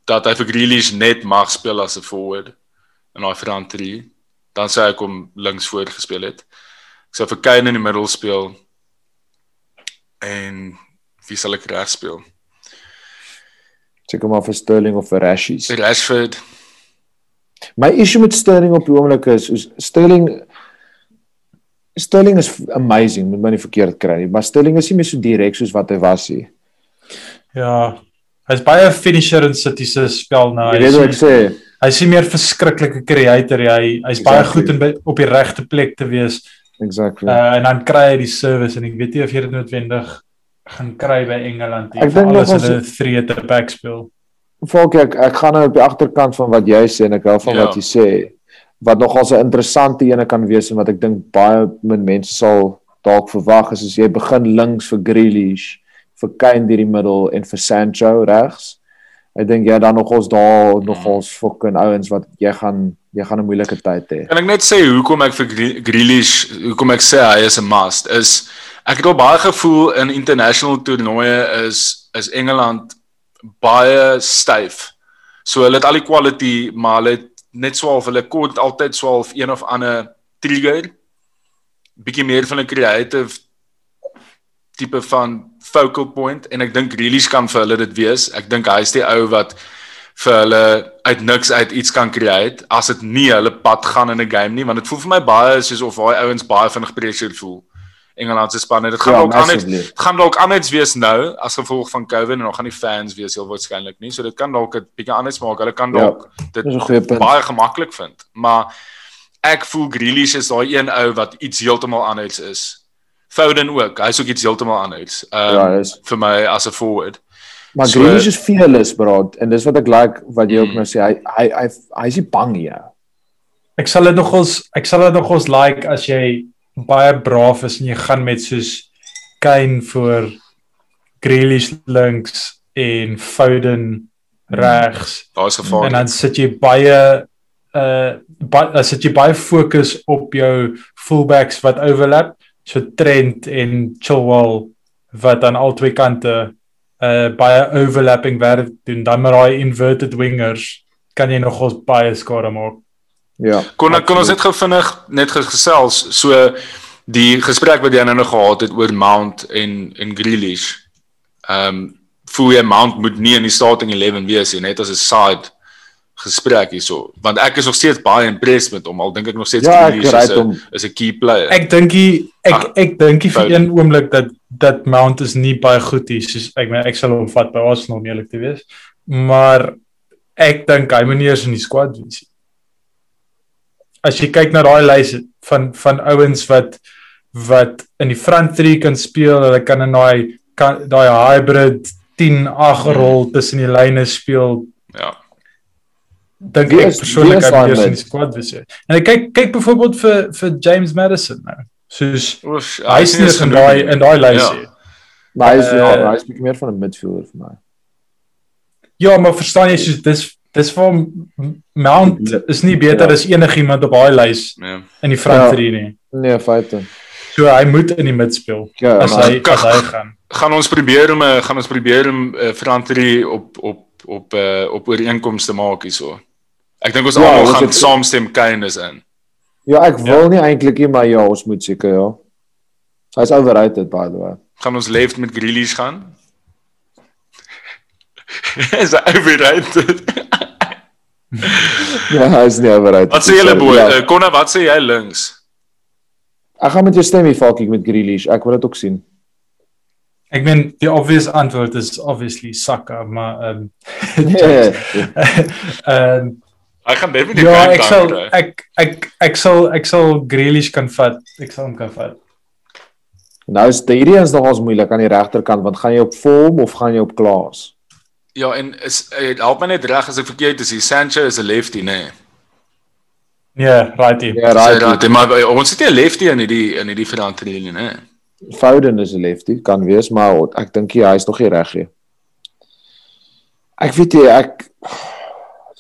dat hy vir Grealish net mag speel as 'n forward en hy vir dan 3 dan sou ek hom links voor gespeel het. Ek sou vir Kane in die middel speel en wie sal ek reg speel? Seker maar vir Sterling of vir Rashis. Rashford. My issue met Sterling op die oomblik is is Sterling Sterling is amazing, moet my nie verkeerd kry nie, maar Sterling is nie meer so direk soos wat hy was nie. Ja, hy's baie finisher in City se spel nou. Jy weet wat ek sê. Hy's nie meer verskriklike creator nie. Hy hy's exactly. baie goed in op die regte plek te wees. Exactly. Uh, en dan kry hy die service en ek weet nie of jy dit noodwendig gaan kry by Engeland hier. Ek dink alles hulle 3 te back speel. Volk ek ek gaan nou op die agterkant van wat jy sê en ek hou van Ja. wat jy sê. Wat nogals 'n interessante ene kan wees en wat ek dink baie min mense sal dalk verwag is as jy begin links vir Grealish, vir Kane deur die middel en vir Sancho regs. Ek dink jy dan nogals daar nogals fucking ouens wat jy gaan jy gaan 'n moeilike tyd hê. Kan ek net sê hoekom ek vir Gre- Grealish, hoekom ek sê hy is 'n must is ek het al baie gevoel in international toernooie is is Engeland baie styf. So hulle het al die quality, maar hulle het net swaalf hulle kort altyd swaalf een of ander trigger bietjie meer van 'n creative tipe van focal point en ek dink Grealish kan vir hulle dit wees. Ek dink hy's die ou wat vir hulle uit niks uit iets kan create as dit nie hulle pad gaan in 'n game nie want dit voel vir my baie soos of daai ouens baie vinnig pressure voel. Engeland se spanne dit gaan Ja, dalk anders dit gaan dalk anders wees nou as gevolg van COVID en dan gaan die fans wees heel waarskynlik nie. So dit kan dalk 'n bietjie anders maak. Hulle kan Ja, dalk dit goeie punt. baie gemaklik vind. Maar ek voel Grealish is daai een ou wat iets heeltemal anders is. Foden ook. Hy's ook iets heeltemal anders. Ehm Ja, hy is. vir my as 'n forward. Maar So- Grealish is fearless, bro, en dis wat ek like wat jy ook Mm. nou sê. Hy hy hy hy's nie bang nie. ou. Ek sal dit nogals ek sal dit nogals like as jy baie braaf is en jy gaan met soos Kane voor Grealish links en Foden regs Daar's en gevaar. dan sit jy baie uh baie dan sit jy baie fokus op jou fullbacks wat overlap so Trent en Chilwell wat aan albei kante uh baie overlapping werk doen dan met daai inverted wingers kan jy nogals baie skade maak Ja. Kon kon ons absoluut. net gou vinnig net gesels so die gesprek wat jy nou nog gehad het oor Mount en en Grealish. Ehm um, voel jy Mount moet nie in die starting 11 wees nie, net as 'n side gesprek hierso, want ek is nog steeds baie impressed met hom al dink ek nog steeds Ja, ek Grealish is 'n hom. is 'n key player. Ek dink hy- ek Ah, ek dink hy vir een oomblik dat dat Mount is nie baie goed is soos ek meen ek sal hom vat by Arsenal om eerlik te wees. Maar ek dink hy moet nie eens in die squad wees. nie. As jy kyk na daai lys van van ouens wat wat in die front 3 kan speel, hulle kan in daai daai hybrid 10-8 rol tussen die lyne speel. ja. Dink ek persoonlik daai eers in die squad wees. nie. En ek kyk kyk byvoorbeeld vir vir James Madison nou. Soos Oef, hy is nie in daai in daai lys Ja. nie. Maar hy is ja, Eh, hy is bietjie meer van 'n midfielder vir my. Ja, maar verstaan jy soos dis dis vir Mount is nie beter Ja. as enigiemand op daai lys Ja. in die front Ja. 3 nie. Nee, feite. So hy moet in die mid speel Ja, as hy as hy gaan. Gaan ons probeer om 'n gaan ons probeer om 'n uh, verantwoording op op op uh, op ooreenkomste maak hierso. Ek dink ons Ja, almal ons gaan het- saamstem Kane is in. ja, ek wil nie eintlik nie, maar ja, ons moet seker ja. Hy's overrated by the way. gaan ons left met Grealish gaan. is hy overrated? Ja, hy's nie overrated. Wat sê julle boy? ja. Uh, Konna, wat sê jy links? Ek gaan met jou stem hier Falkie met Grealish. Ek wil dit ook sien. Ek meen die obvious antwoord is obviously Saka, maar ehm Nee. ehm Hy gaan definitief ja, ek sal kry. ek ek ek sal ek sal Grealish kan vat. Ek sal hom kan vat. Nou is die hierdie is nogals moeilik aan die regterkant want gaan jy op Vorm of gaan jy op Klaas? Ja, en is help my net reg as ek verkeerd is. Die Sancho is 'n lefty, nê? Nee. Nee, righty. Ja, Right. right. Right, maar ons het nie 'n lefty in hierdie in hierdie verantwoording, nê? Foden is 'n lefty, kan wees, maar ek dink hy is nog nie reg nie. Ek weet jy ek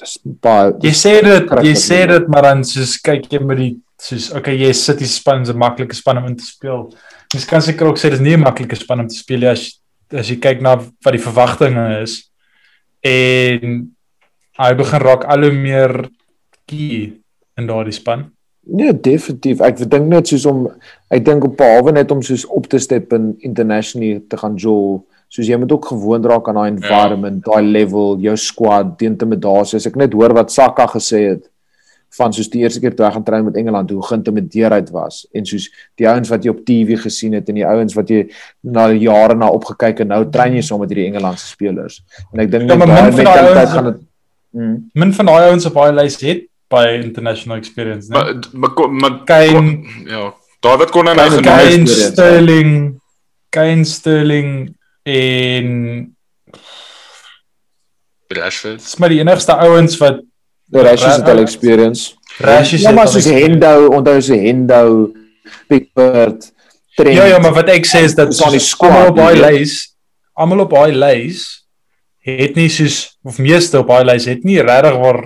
dis baie Jy sê dit, jy sê dit, maar dan soos kyk jy met die soos okay, jy sit die span is 'n maklike span om in te speel. Mens kan seker ook sê dis nie 'n maklike span om te speel nie as as jy kyk na wat die verwagtinge is. En hy begin raak al hoe meer key in daardie span. Nee, definitief. Ek dink net soos om ek dink op behalwe net om soos op te step in internationally te gaan jol, soos jy moet ook gewoond raak aan daai environment, daai level, jou squad, die intimidasie. As ek net hoor wat Saka gesê het van soos die eerste keer toe hy gaan train met Engeland, hoe geïntimideer hy was en soos die ouens wat jy op TV gesien het en die ouens wat jy na jare na opgekyk en nou train jy saam met hierdie Engelandse spelers. En ek dink Ja, net maar daai mentaliteit gaan dit mm. Min van daai ouens op daai lys het by international experience, né? Maar maar maar Kane- ja, David kon nou Kane- genoem. Kane- Kane Sterling, Kane Sterling en Rashford. Dis maar die enigste ouens wat Die Rashies het al experience. Rashies Ja, het maar soos. Hendo, onthou so Hendo, Pickford, Trent. Ja ja, maar wat ek sê is dat die squad, almal op daai lys, almal op daai lys het nie soos of meeste op daai lys het nie regtig waar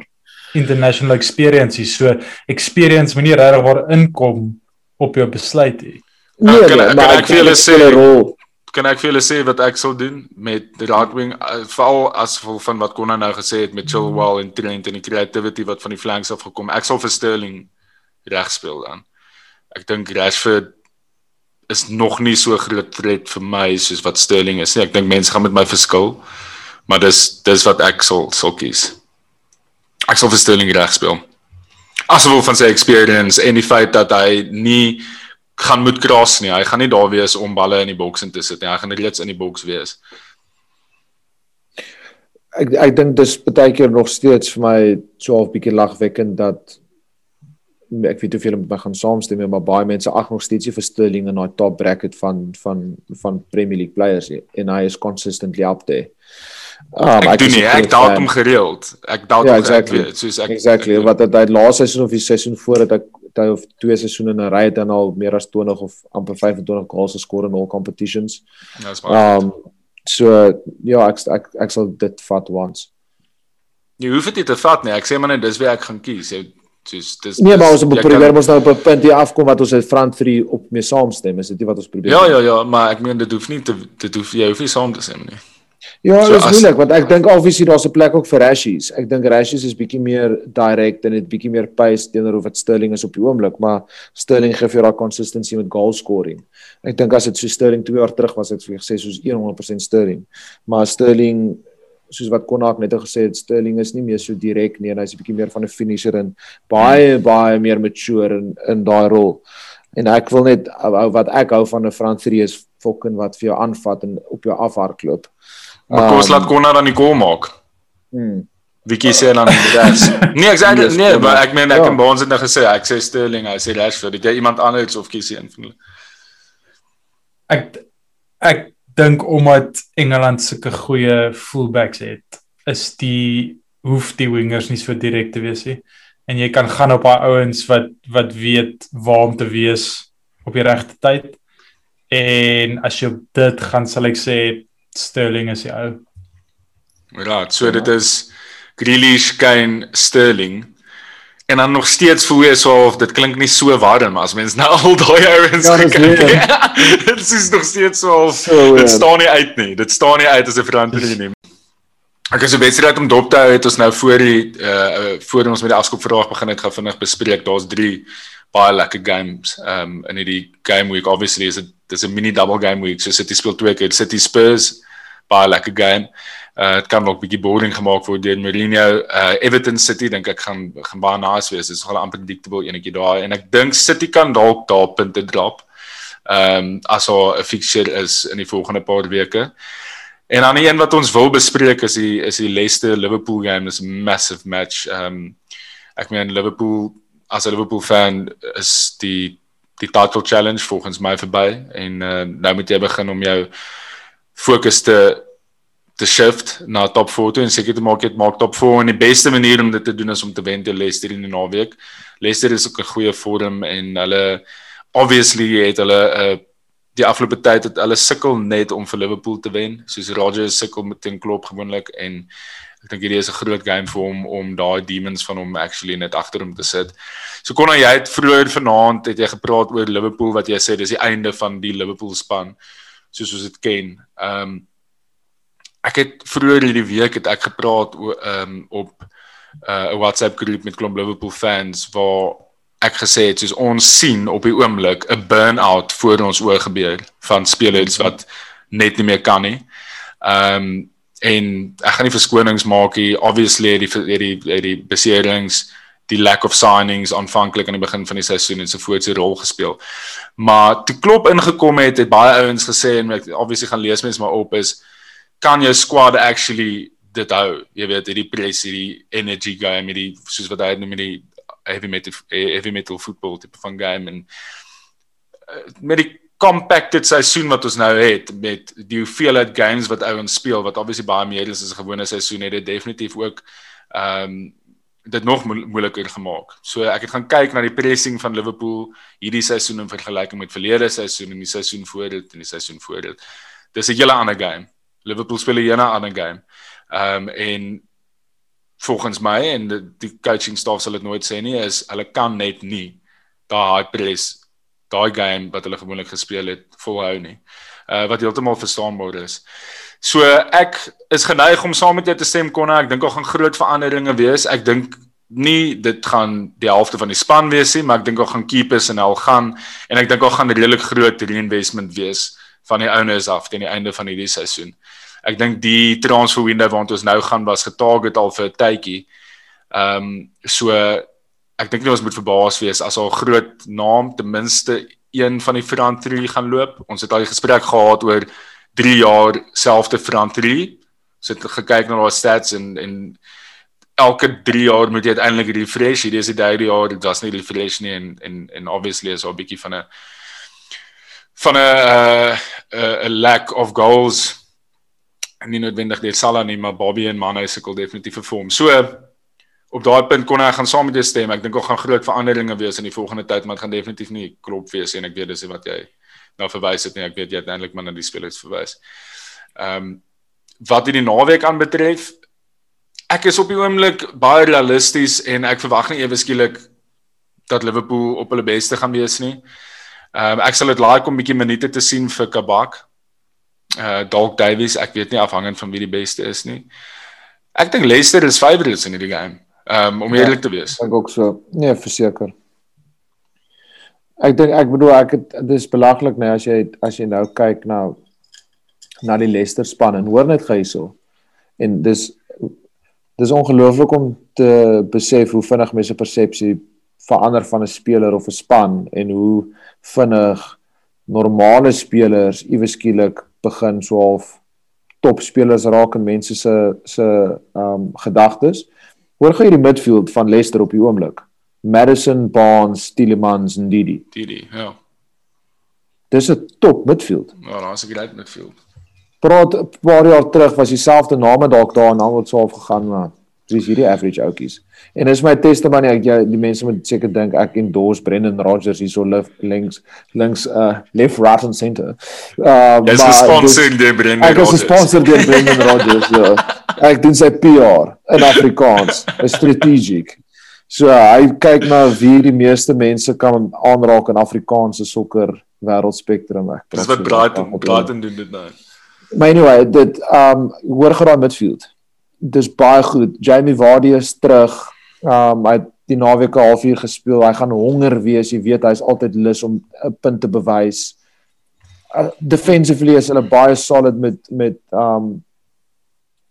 international experience nie. So experience moet nie regtig waar inkom op jou besluit nie. Nee, Kan- nee, kan maar ek vir julle dit speel sê- 'n rol. Kan ek vir julle sê wat ek sal doen met die right wing uh, veral as gevolg van wat Konna nou gesê het met Chilwell en Trent en die creativity wat van die flanks af gekom. Ek sal vir Sterling reg speel dan. Ek dink Rashford is nog nie so groot threat vir my soos wat Sterling is nie. Ek dink mense gaan met my verskil. Maar dis dis wat ek sal sal kies. Ek sal vir Sterling reg speel. As gevolg van sy experience en die feit dat hy nie gaan moet kras nie. Hy gaan nie daar wees om balle in die boks in te sit nie. Hy gaan reeds in die boks wees. Ek ek dink dis baie keer nog steeds vir my so half bietjie lagwekkend dat ek weet hoeveel met my gaan saamstem maar baie mense ag nog steeds nie vir Sterling in daai top bracket van van van Premier League players en hy is consistently up there. Um, Ek doen is nie, ek doubt hom gereeld. Ek doubt hom exactly. gereeld, soos ek Exactly. ek- Wat het hy laaste seisoen of die seisoen voor het ek hy of twee seisoene in 'n ry het dan al meer as 20 of amper 25 goals geskor in al competitions. Ja, dis maar. Um so ja, ek ek ek sal dit vat once. Jy hoef dit nie te vat nie. Ek sê maar net dis wie ek gaan kies. Jy soos dis Nee, maar ons dis- probeer kan- ons nou op 'n punt hier afkom wat ons uit front 3 op mee saamstem. Is dit nie wat ons probeer? Ja, ja, ja, maar ek meen dit hoef nie te dit hoef jy hoef nie saam te stem nie. Ja, So dit is as- moeilik want ek dink obviously daar's 'n plek ook vir Rashies. Ek dink Rashies is bietjie meer direct en het bietjie meer pace teenoor wat Sterling is op die oomblik, maar Sterling gee vir jou daai consistency met goal scoring. Ek dink as dit so Sterling 2 jaar terug was, het ek gesê soos 100% Sterling. Maar Sterling soos wat Konnak net gesê het, Sterling is nie meer so direk nie en hy's 'n bietjie meer van 'n finisher en baie baie meer mature in in daai rol. En ek wil net wat ek hou van 'n 3 is fucking wat vir jou aanvat en op jou afhardloop. Maar kom ons Um, laat Connor dan die goal maak. Hmm. Wie kies jy dan? Nee, ek sê Yes, nee, Connor. maar ek meen ek Ja. en Baans het nou gesê ek sê Sterling, hy sê Rashford. Het jy iemand anders of kies jy een van hulle? Ek ek dink omdat Engeland sulke goeie fullbacks het, is die hoef die wingers nie so direk te wees nie. En jy kan gaan op daai ouens wat wat weet waar om te wees op die regte tyd. En as jy op dit gaan sal ek sê Sterling is die ou. Right, so dit is Grealish, Kane, Sterling. En dan nog steeds voel jy so of dit klink nie so warm as mens nou al daai ouens Ja, gekyk het. Dit is nog steeds so of So dit staan nie uit nie. Dit staan nie uit as 'n verandering nie. Ek is so wedstryd om dop te hou het ons nou voor die uh voor ons met die afskop begin het gaan vinnig bespreek. Daar's 3 baie lekker games um in hierdie game week. Obviously is dit dis 'n mini double game week. So City speel twee keer City Spurs baie lekker game. Uh dit kan ook bietjie boring gemaak word deur Mourinho. Uh Everton City dink ek gaan gaan baie nice wees. Dit is nogal unpredictable enetjie daar en ek dink City kan dalk daar punte drop. Ehm um, as daar 'n fixture is in die volgende paar weke. En dan die een wat ons wil bespreek is die is die Leicester Liverpool game. Dis 'n massive match. Ehm um, ek meen Liverpool as 'n Liverpool fan is die die title challenge volgens my verby en uh, nou moet jy begin om jou fokus te te shift na top 4 toe en seker te maak het maak top 4 en die beste manier om dit te doen is om te wen teen Leicester in die naweek. Leicester is ook 'n goeie vorm en hulle obviously het hulle 'n uh, die afgelope tyd het hulle sukkel net om vir Liverpool te wen. Soos Rodgers sukkel met teen Klopp gewoonlik en ek dink hierdie is 'n groot game vir hom om daai demons van hom actually net agter hom te sit. So kon jy het vroeër vanaand het jy gepraat oor Liverpool wat jy sê dis die einde van die Liverpool span soos ons dit ken. Ehm um, ek het vroeër hierdie week het ek gepraat ehm um, op 'n uh, WhatsApp groep met klomp Liverpool fans waar ek gesê het soos ons sien op die oomblik 'n burn-out voor ons oë gebeur van spelers wat net nie meer kan nie. Ehm um, en ek gaan nie verskonings maak nie. Obviously die die het die beserings, die lack of signings aanvanklik aan die begin van die seisoen en so voort se rol gespeel. Maar toe Klop ingekom het, het baie ouens gesê en ek obviously gaan lees mense maar op is kan jou squad actually dit hou. Jy weet, hierdie press, hierdie energy game, hierdie soos wat hy het noem hierdie heavy metal heavy metal football tipe van game en uh, met die compacted seisoen wat ons nou het met die hoeveelheid games wat ouens speel wat obviously baie meer is as 'n gewone seisoen het dit definitief ook ehm um, dit nog mo moeiliker gemaak. So ek het gaan kyk na die pressing van Liverpool hierdie seisoen in vergelyking met verlede seisoen en die seisoen voor dit en die seisoen voor dit. Dis 'n hele ander game. Liverpool speel 'n hele ander game. Ehm um, en volgens my en die, die coaching staff sal dit nooit sê nie is hulle kan net nie daai high press daai game wat hulle gewoonlik gespeel het volhou nie. Uh wat heeltemal verstaanbaar is. So ek is geneig om saam met jou te stem Konna. Ek dink daar gaan groot veranderinge wees. Ek dink nie dit gaan die helfte van die span wees nie, maar ek dink daar gaan keepers en al gaan en ek dink daar gaan 'n redelik groot reinvestment wees van die owners af teen die einde van hierdie seisoen. Ek dink die transfer window waant ons nou gaan was getarget al vir 'n tydjie. Ehm um, so ek dink nie ons moet verbaas wees as al groot naam ten minste een van die front three gaan loop. Ons het al 'n gesprek gehad oor 3 jaar selfde front three. Ons het gekyk na daai stats en en elke 3 jaar moet jy uiteindelik refresh. Hierdie is die derde jaar, dit was nie refresh nie en en en obviously is 'n bietjie van 'n van 'n 'n uh, 'n lack of goals. En nie noodwendig dit Salah nie, maar Bobby en Mane sukkel definitief vir vorm. So op daai punt kon ek gaan saam met jou stem. Ek dink ook gaan groot veranderinge wees in die volgende tyd, maar dit gaan definitief nie klop wees en ek weet dis wat jy nou verwys het nie. Ek weet jy uiteindelik maar na die spelers verwys. Ehm um, wat die naweek aanbetref, ek is op die oomblik baie realisties en ek verwag nie ewe skielik dat Liverpool op hulle beste gaan wees nie. Ehm um, ek sal dit like om 'n bietjie minute te sien vir Kabak. Uh Dalk Davies, ek weet nie afhangend van wie die beste is nie. Ek dink Leicester is favourites in hierdie game. Ehm um, om eerlik te wees. Ek dink ook so. Nee, verseker. Ek dink ek bedoel ek het dis belaglik nou as jy as jy nou kyk na na die Leicester span en hoor net gehyso. En dis dis ongelooflik om te besef hoe vinnig mense persepsie verander van 'n speler of 'n span en hoe vinnig normale spelers iewes skielik begin so half topspelers raak in mense se se ehm um, gedagtes. Hoor gou hierdie midfield van Leicester op die oomblik. Madison, Barnes, Tielemans en Didi. Didi, ja. Dis 'n top midfield. Ja, daar's 'n great midfield. Praat 'n paar jaar terug was dieselfde name dalk daar en dan het swaaf gegaan maar dis hierdie average outjies. En dis my testimony ek jy die mense moet seker dink ek endorse Brendan Rodgers hierso links links uh left right and center. Uh Dis gesponsor deur Brendan Rodgers. Ek is gesponsor deur Brendan Rodgers. Ja. Ek doen sy PR in Afrikaans, strategic. So hy kyk na wie die meeste mense kan aanraak in Afrikaanse sokker wêreldspektrum. Dis wat Brighton Brighton doen dit nou. Maar anyway, dit um hoor geraai midfield. Dis baie goed. Jamie Vardy is terug. Um hy het die naweek 'n halfuur gespeel. Hy gaan honger wees. Jy weet hy's altyd lus om 'n punt te bewys. Uh, defensively is hulle baie solid met met um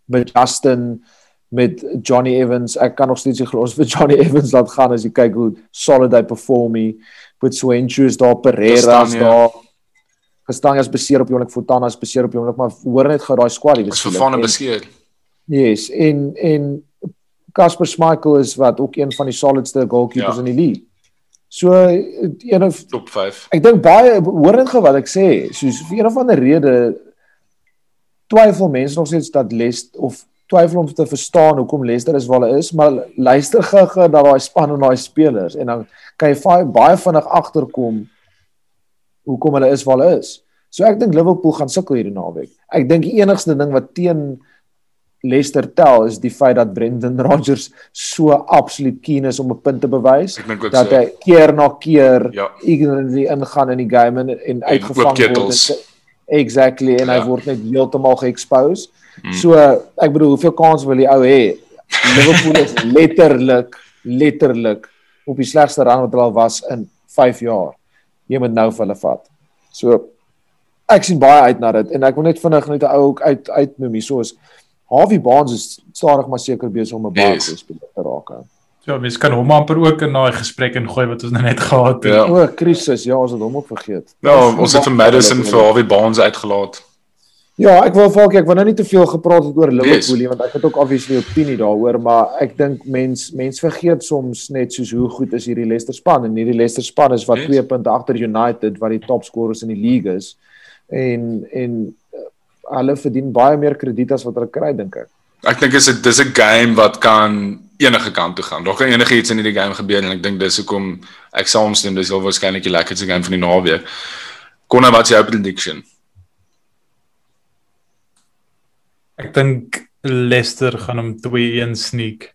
met Justin met Johnny Evans. Ek kan nog steeds nie glo ons vir Johnny Evans laat gaan as jy kyk hoe solid hy perform hy met Swenchu is daar Pereira is daar. Gestaan as beseer op oomblik Fontana is beseer op oomblik maar hoor net gou daai squad hier. Is vervane beseer. Yes, en en Casper Schmeichel is wat ook een van die solidste goalkeepers ja. in die league. So een of top 5. Ek dink baie hoor net gou wat ek sê, soos vir een of ander rede twyfel mense nog steeds dat Les of twyfel om te verstaan hoekom Leicester is waar hulle is, maar luister gou-gou na daai span en daai spelers en dan kan jy baie vinnig agterkom hoekom hulle is waar hulle is. So ek dink Liverpool gaan sukkel hierdie naweek. Ek dink die enigste ding wat teen Leicester tel is die feit dat Brendan Rodgers so absoluut keen is om 'n punt te bewys dat hy keer na keer ja. ignorantly ingaan in die game en, en uitgevang word. Exactly en ja. hy word net heeltemal ge-expose. Hmm. So ek bedoel hoeveel kans wil die ou hê? Liverpool is letterlik letterlik op die slegste rang wat hulle al was in 5 jaar. Jy moet nou vir hulle vat. So ek sien baie uit na dit en ek wil net vinnig net 'n ou ook uit uitnoem hier soos Harvey Barnes is stadig maar seker besig om 'n baie goeie speler te raak. Ja, mens kan hom amper ook in daai gesprek ingooi wat ons nou net gehad het. Ja. O, krisis, ja, ons het hom ook vergeet. Ja, ons het vir Madison vir Harvey Barnes uitgelaat. Ja, ek wil valk ek wil nou nie te veel gepraat het oor. Liverpool nie want ek het ook obviously 'n opinie daaroor, maar ek dink mens mens vergeet soms net soos hoe goed is hierdie Leicester span en hierdie Leicester span is wat Yes. 2 punte agter United wat die topscorers in die league is. En en uh, hulle verdien baie meer krediet as wat hulle kry dink ek. Ek dink is dit dis 'n game wat kan enige kant toe gaan. Daar kan enige iets in hierdie game gebeur en ek dink dis hoekom ek saamstem dis heel waarskynlik die lekkerste game van die naweek. Konna, wat's jou prediction? Ek dink Leicester gaan hom 2-1 sneak.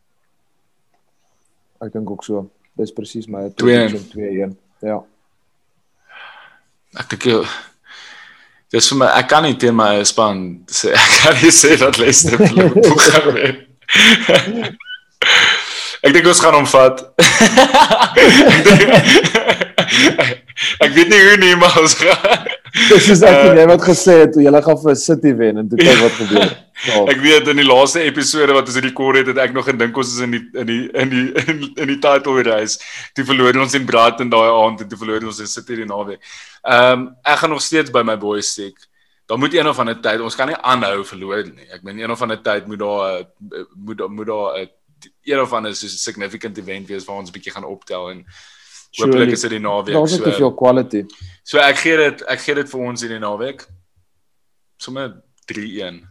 Ek dink ook so. Dis presies my 2-1. prediction 2-1. Ja. Ek dink jy Dis vir my ek kan nie teen my span sê ek kan nie sê dat Leicester Liverpool gaan wen. ek dink ons gaan hom vat. Ek dink- ek weet nie hoe nie maar ons gaan. Dis soos ek Uh, en jy wat gesê het julle gaan vir City wen en toe kyk wat gebeur. Ja. Ek weet in die laaste episode wat ons rekord het, het ek nog gedink ons is in die in die in die in, in die title race. Toe verloor ons in Brighton daai aand en toe verloor ons in City die naweek. Ehm um, ek gaan nog steeds by my boys steek. Daar moet een of ander tyd, ons kan nie aanhou verloor nie. Ek meen een of ander tyd moet daar 'n moet moet daar 'n een of ander soos 'n significant event wees waar ons 'n bietjie gaan optel en Hopelik is dit die naweek. Daar's net te veel quality. So ek gee dit ek gee dit vir ons hierdie naweek. Sommige 3-1.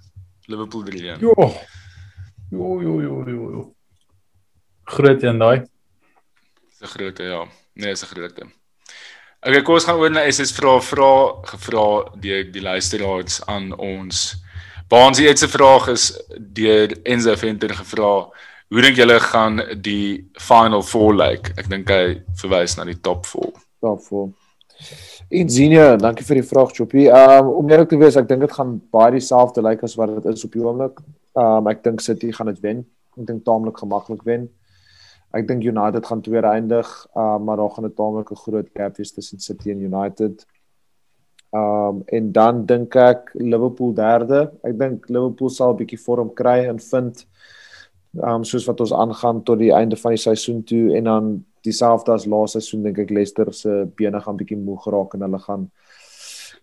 Liverpool 3-1. Jo. Jo jo jo jo. jo. Groot een daai. Dis 'n grootte ja. Nee, is 'n grootte. Okay, kom ons gaan oor na SS vra vra gevra deur die luisteraars aan ons. Baans die eerste vraag is deur Enzo Venter gevra. Hoe dink julle gaan die final four lyk? Like? Ek dink hy verwys na die top 4. daarvoor. Insigne, dankie vir die vraag Choppy. Um om eerlik te wees, ek dink dit gaan baie dieselfde lyk as wat dit is op die oomblik. Um ek dink City gaan dit wen. Ek dink taamlik gemaklik wen. Ek dink United gaan tweede eindig, um maar daar gaan 'n taamlik 'n groot gap wees tussen City en United. Um en dan dink ek Liverpool derde. Ek dink Liverpool sal 'n bietjie vorm kry en vind um soos wat ons aangaan tot die einde van die seisoen toe en dan dieselfde as laaste seisoen dink ek Leicester se bene gaan bietjie moeg raak en hulle gaan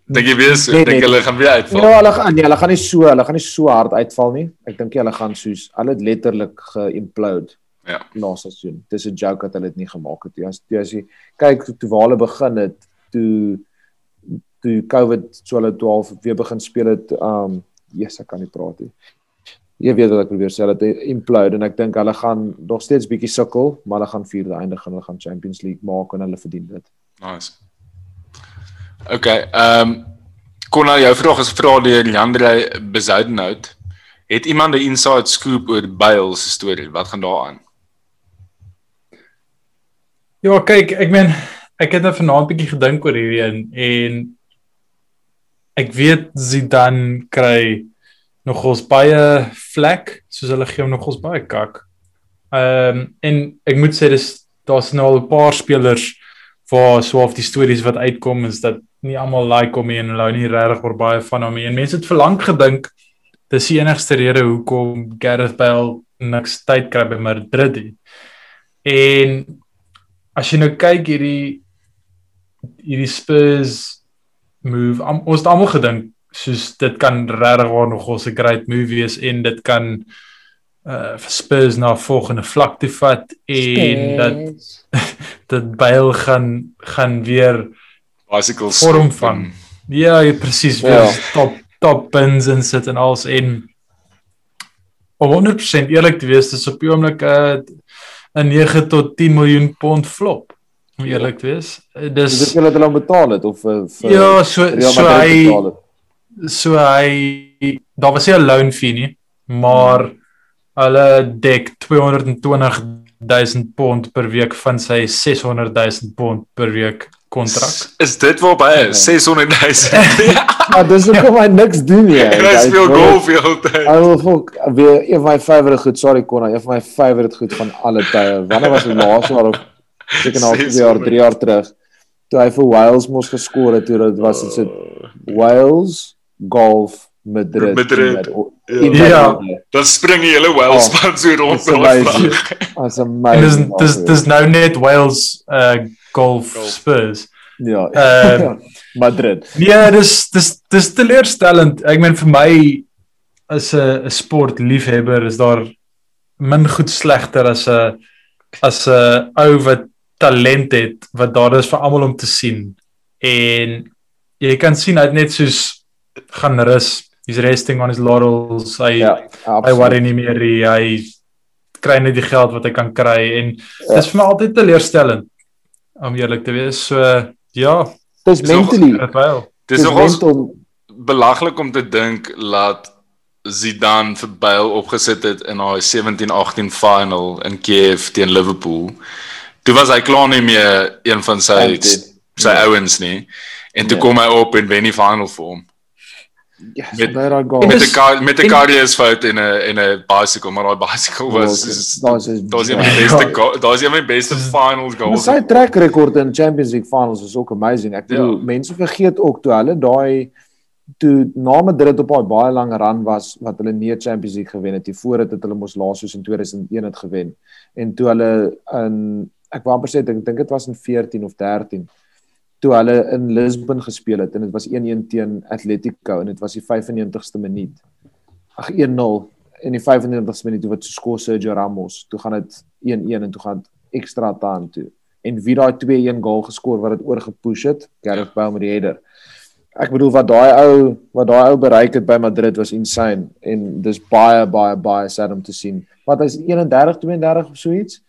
Dink jy weer so? Nee, Dink nee. hulle gaan weer uitval? Ja, hulle gaan nee, hulle gaan nie so, hulle gaan nie so hard uitval nie. Ek dink hulle gaan soos hulle het letterlik geimplode Ja. laaste seisoen. Dis 'n joke dat hulle dit nie gemaak het nie. As toe as jy kyk toe waar hulle begin het, toe toe COVID so hulle 12 weer begin speel het, um yes, ek kan nie praat nie. Jy weet wat ek probeer sê, hulle het implode en ek dink hulle gaan nog steeds bietjie sukkel, maar hulle gaan vierde eindig en hulle gaan Champions League maak en hulle verdien dit. Nice. Okay, ehm um, Konna, jou vraag is vra deur Jandrey Besoudenhout. Het iemand 'n inside scoop oor Bale se storie? Wat gaan daar aan? Ja, kyk, ek meen ek het nou vanaand bietjie gedink oor hierdie een en ek weet Zidane kry nogals baie vlek, soos hulle gee hom nogals baie kak. Ehm um, en ek moet sê dis daar's nou al 'n paar spelers waar so of die stories wat uitkom is dat nie almal like hom nie en hulle hou nie regtig oor baie van hom nie. En mense het verlang gedink dis die enigste rede hoekom Gareth Bale niks tyd kry by Madrid nie. En as jy nou kyk hierdie hierdie Spurs move, am, ons het almal gedink soos dit kan regtig waar nog 'n great move wees en dit kan uh vir Spurs na 'n volgende vlak toe vat en dat dat Bale gaan gaan weer Bicycle Vorm van. ja, ja presies weer Ja. top top pins en sit en alles en om 100% eerlik te wees dis op die oomblik 'n 'n 9 tot 10 miljoen pond flop om eerlik te wees. Eh, Dis Dis dit hulle hom betaal het of vir vir ja, so so hy betaal het. So hy daar was nie 'n loan fee nie, maar hulle dek 220 000 pond per week van sy 600 000 pond per week kontrak. Is, is dit waar by is? 600 000. Maar dis hoekom hy niks doen nie. En hy speel golf die hele tyd. Hy wil volk weer een van my favorite goed, sorry Konna, een van my favorite goed van alle tye. Wanneer was die laaste waar of seker nou 2 jaar, 3 jaar terug toe hy vir Wales mos geskor het toe dit was dit sit Wales golf Madrid. Madrid. In Ja. Madrid. Dan spring die hele Wales Oh, span so rond met daai amazing. vlag. As En dis amazing. dis dis nou net Wales uh golf Golf. Spurs. Ja. Ehm, Madrid. Nee, dis dis dis teleurstellend. Ek meen vir my as 'n 'n sportliefhebber is daar min goed slegter as 'n as 'n ou wat talent het wat daar is vir almal om te sien. En jy kan sien hy het net soos gaan rus. He's resting on his laurels. Hy Ja, hy worry nie meer nie. Hy kry net die geld wat hy kan kry en Ja. dis vir my altyd teleurstellend om eerlik te wees. So ja, Dis Dis mentally. Dis nogals mental. belaglik om te dink laat Zidane vir Bale opgesit het in daai 17-18 final in Kiev teen Liverpool. Toe was hy klaar nie meer een van sy sy ouens nie. En toe Ja. kom hy op en wen die final vir hom. Ja, Met- daai En goal. Met 'n met 'n en- cardiac fout in 'n in 'n bicycle, maar daai bicycle was Daar's daar's een van die beste goal- daar's een van die beste finals Maar goals. sy track record in Champions League finals is ook amazing. Ek bedoel, Ja. mense vergeet ook toe hulle daai toe na Madrid op daai baie lang run was wat hulle nie Champions League gewen het nie. Voor dit het hulle mos laas soos in 2001 het gewen. En toe hulle in ek wou amper sê ek dink dit was in 14 of 13 toe hulle in Lisbon gespeel het en dit was 1-1 teen Atletico en dit was die 95ste minuut. Ag 1-0 in die 95ste minuut toe wat so skoor Sergio Ramos. Toe gaan dit 1-1 en toe gaan dit ekstra time toe. En wie daai 2-1 goal geskoor wat dit oorgepush het? Gareth Bale met die header. Ek bedoel wat daai ou wat daai ou bereik het by Madrid was insane en dis baie baie baie sad om te sien. Wat hy's 31 32 of so iets.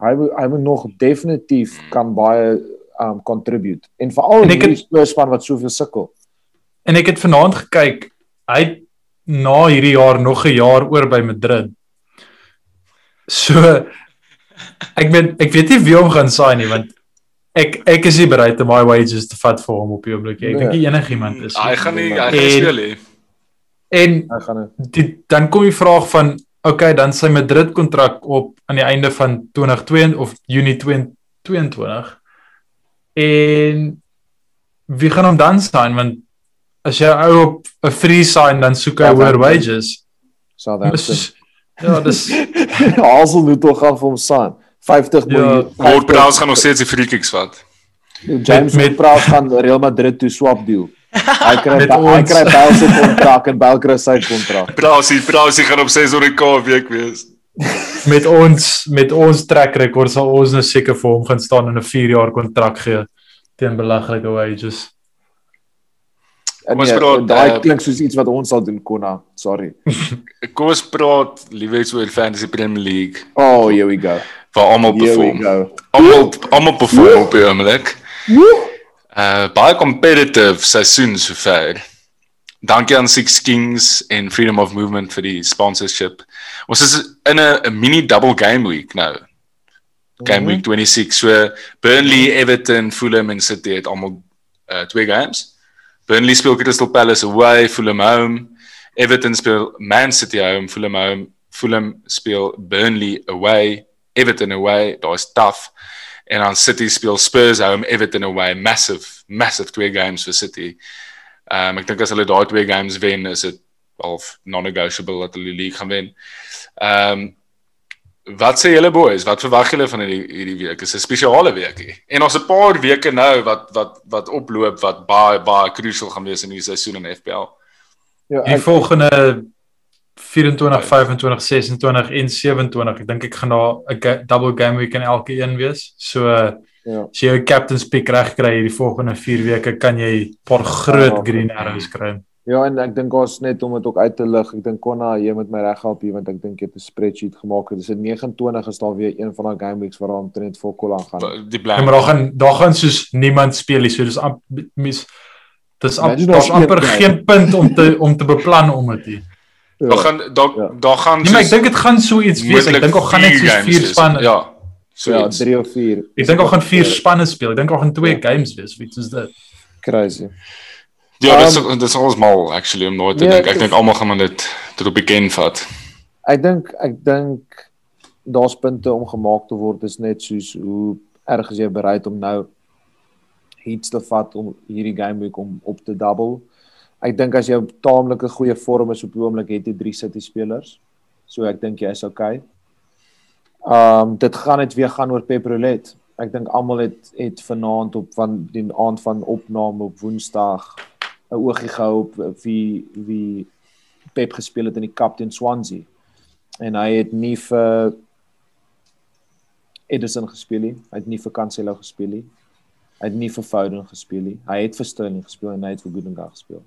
Hy hy moet nog definitief kan baie um contribute. En veral in die spoorspan wat soveel sukkel. En ek het vanaand gekyk. Hy na hierdie jaar nog 'n jaar oor by Madrid. So ek ben ek weet nie wie hom gaan sign nie want ek ek is nie bereid om my wages te vat vir hom op die oomblik. Ek dink nie enigiemand is. Hy gaan nie hy gaan nie speel nie. En Hy gaan die, dan kom die vraag van okay, dan sy Madrid kontrak op aan die einde van 2022 of Junie 2022. En wie gaan hom dan sign want as jy ou op 'n free sign dan soek hy Ja, hoër wages. Southampton. Ja, dis Hazel moet tog gaan vir hom staan. 50 Ja, miljoen. Ward Prowse gaan nog steeds die free kicks vat. James met- met Prowse gaan Real Madrid toe swap deal. Hy kry hy kry Bale se kontrak en Bale kry sy kontrak. Prowse, Prowse gaan op 600k 'n week wees. Met ons met ons track record sal ons nou seker vir hom gaan staan en 'n 4 jaar kontrak gee teen belaglike wages. Kom ons nee, praat, daai uh, klink soos iets wat ons sal doen Konna. Sorry. Kom ons praat liewers oor Fantasy Premier League Oh, here we go. waar almal perform. Almal almal perform op die oomblik. Uh baie competitive seisoen sover. Dankie aan Six Kings en Freedom of Movement vir die sponsorship. Ons is in 'n mini double game week nou. Game week 26. So Burnley, Everton, Fulham en City het almal uh twee games. Burnley speel Crystal Palace away, Fulham home. Everton speel Man City home, Fulham home. Fulham speel Burnley away, Everton away. Daar's tough. En dan City speel Spurs home, Everton away. Massive, massive twee games vir City. Ehm um, ek dink as hulle daai twee games wen, is dit half non-negotiable dat hulle die league gaan wen. Ehm um, wat sê julle boys? Wat verwag julle van hierdie hierdie week? Dis 'n spesiale weekie. En ons 'n paar weke nou wat wat wat oploop wat baie baie crucial gaan wees in die seisoen in FPL. Ja, Die ek, volgende 24, 25, 26 en 27. Ek dink ek gaan daar 'n double game week in elke een wees. So ja. as jy jou captain's pick reg kry hierdie volgende 4 weke kan jy 'n paar groot Ja. green arrows kry. Ja, en ek dink ons net om dit ook uit te lig. Ek dink Konna, jy moet my reg help hier want ek dink jy het 'n spreadsheet gemaak. Dis in 29 is daar weer een van daai game weeks waar daar omtrent vol kol aangaan. Die Ja, blank. maar daar gaan daar gaan soos niemand speel nie. So dis amp- mis dis amp, Imagine daar's amper guy- geen punt om te om te beplan om dit. nie. Daar gaan daar Ja. daar gaan Nee, maar ek dink dit gaan so iets wees. Ek dink ook gaan net vier soos 4 wees. spanne. Ja. So ja, iets. 3 of 4. Ek dink ook gaan 4 spanne speel. Ek dink ook gaan 2 games wees. Wie is dit? crazy. Ja, dis Um, dis ons mal actually om nooit te nee, dink. Ek ek- dink almal gaan maar dit dit op die ken vat. Ek dink ek dink daar's punte om gemaak te word is net soos hoe erg is jy bereid om nou iets te vat om hierdie game week om op te double. Ek dink as jy op taamlike goeie vorm is op die oomblik het jy 3 City spelers. So ek dink jy is okay. Um dit gaan net weer gaan oor Pep Roulette. ek dink almal het het vanaand op van die aand van opname op Woensdag 'n oogie gehou op wie wie Pep gespeel het in die Captain Swansea. En hy het nie vir Edison gespeel nie. Hy het nie vir Cancelo gespeel nie. Hy het nie vir Foden gespeel nie. Hy het vir Sterling gespeel en hy het vir Gundogan gespeel.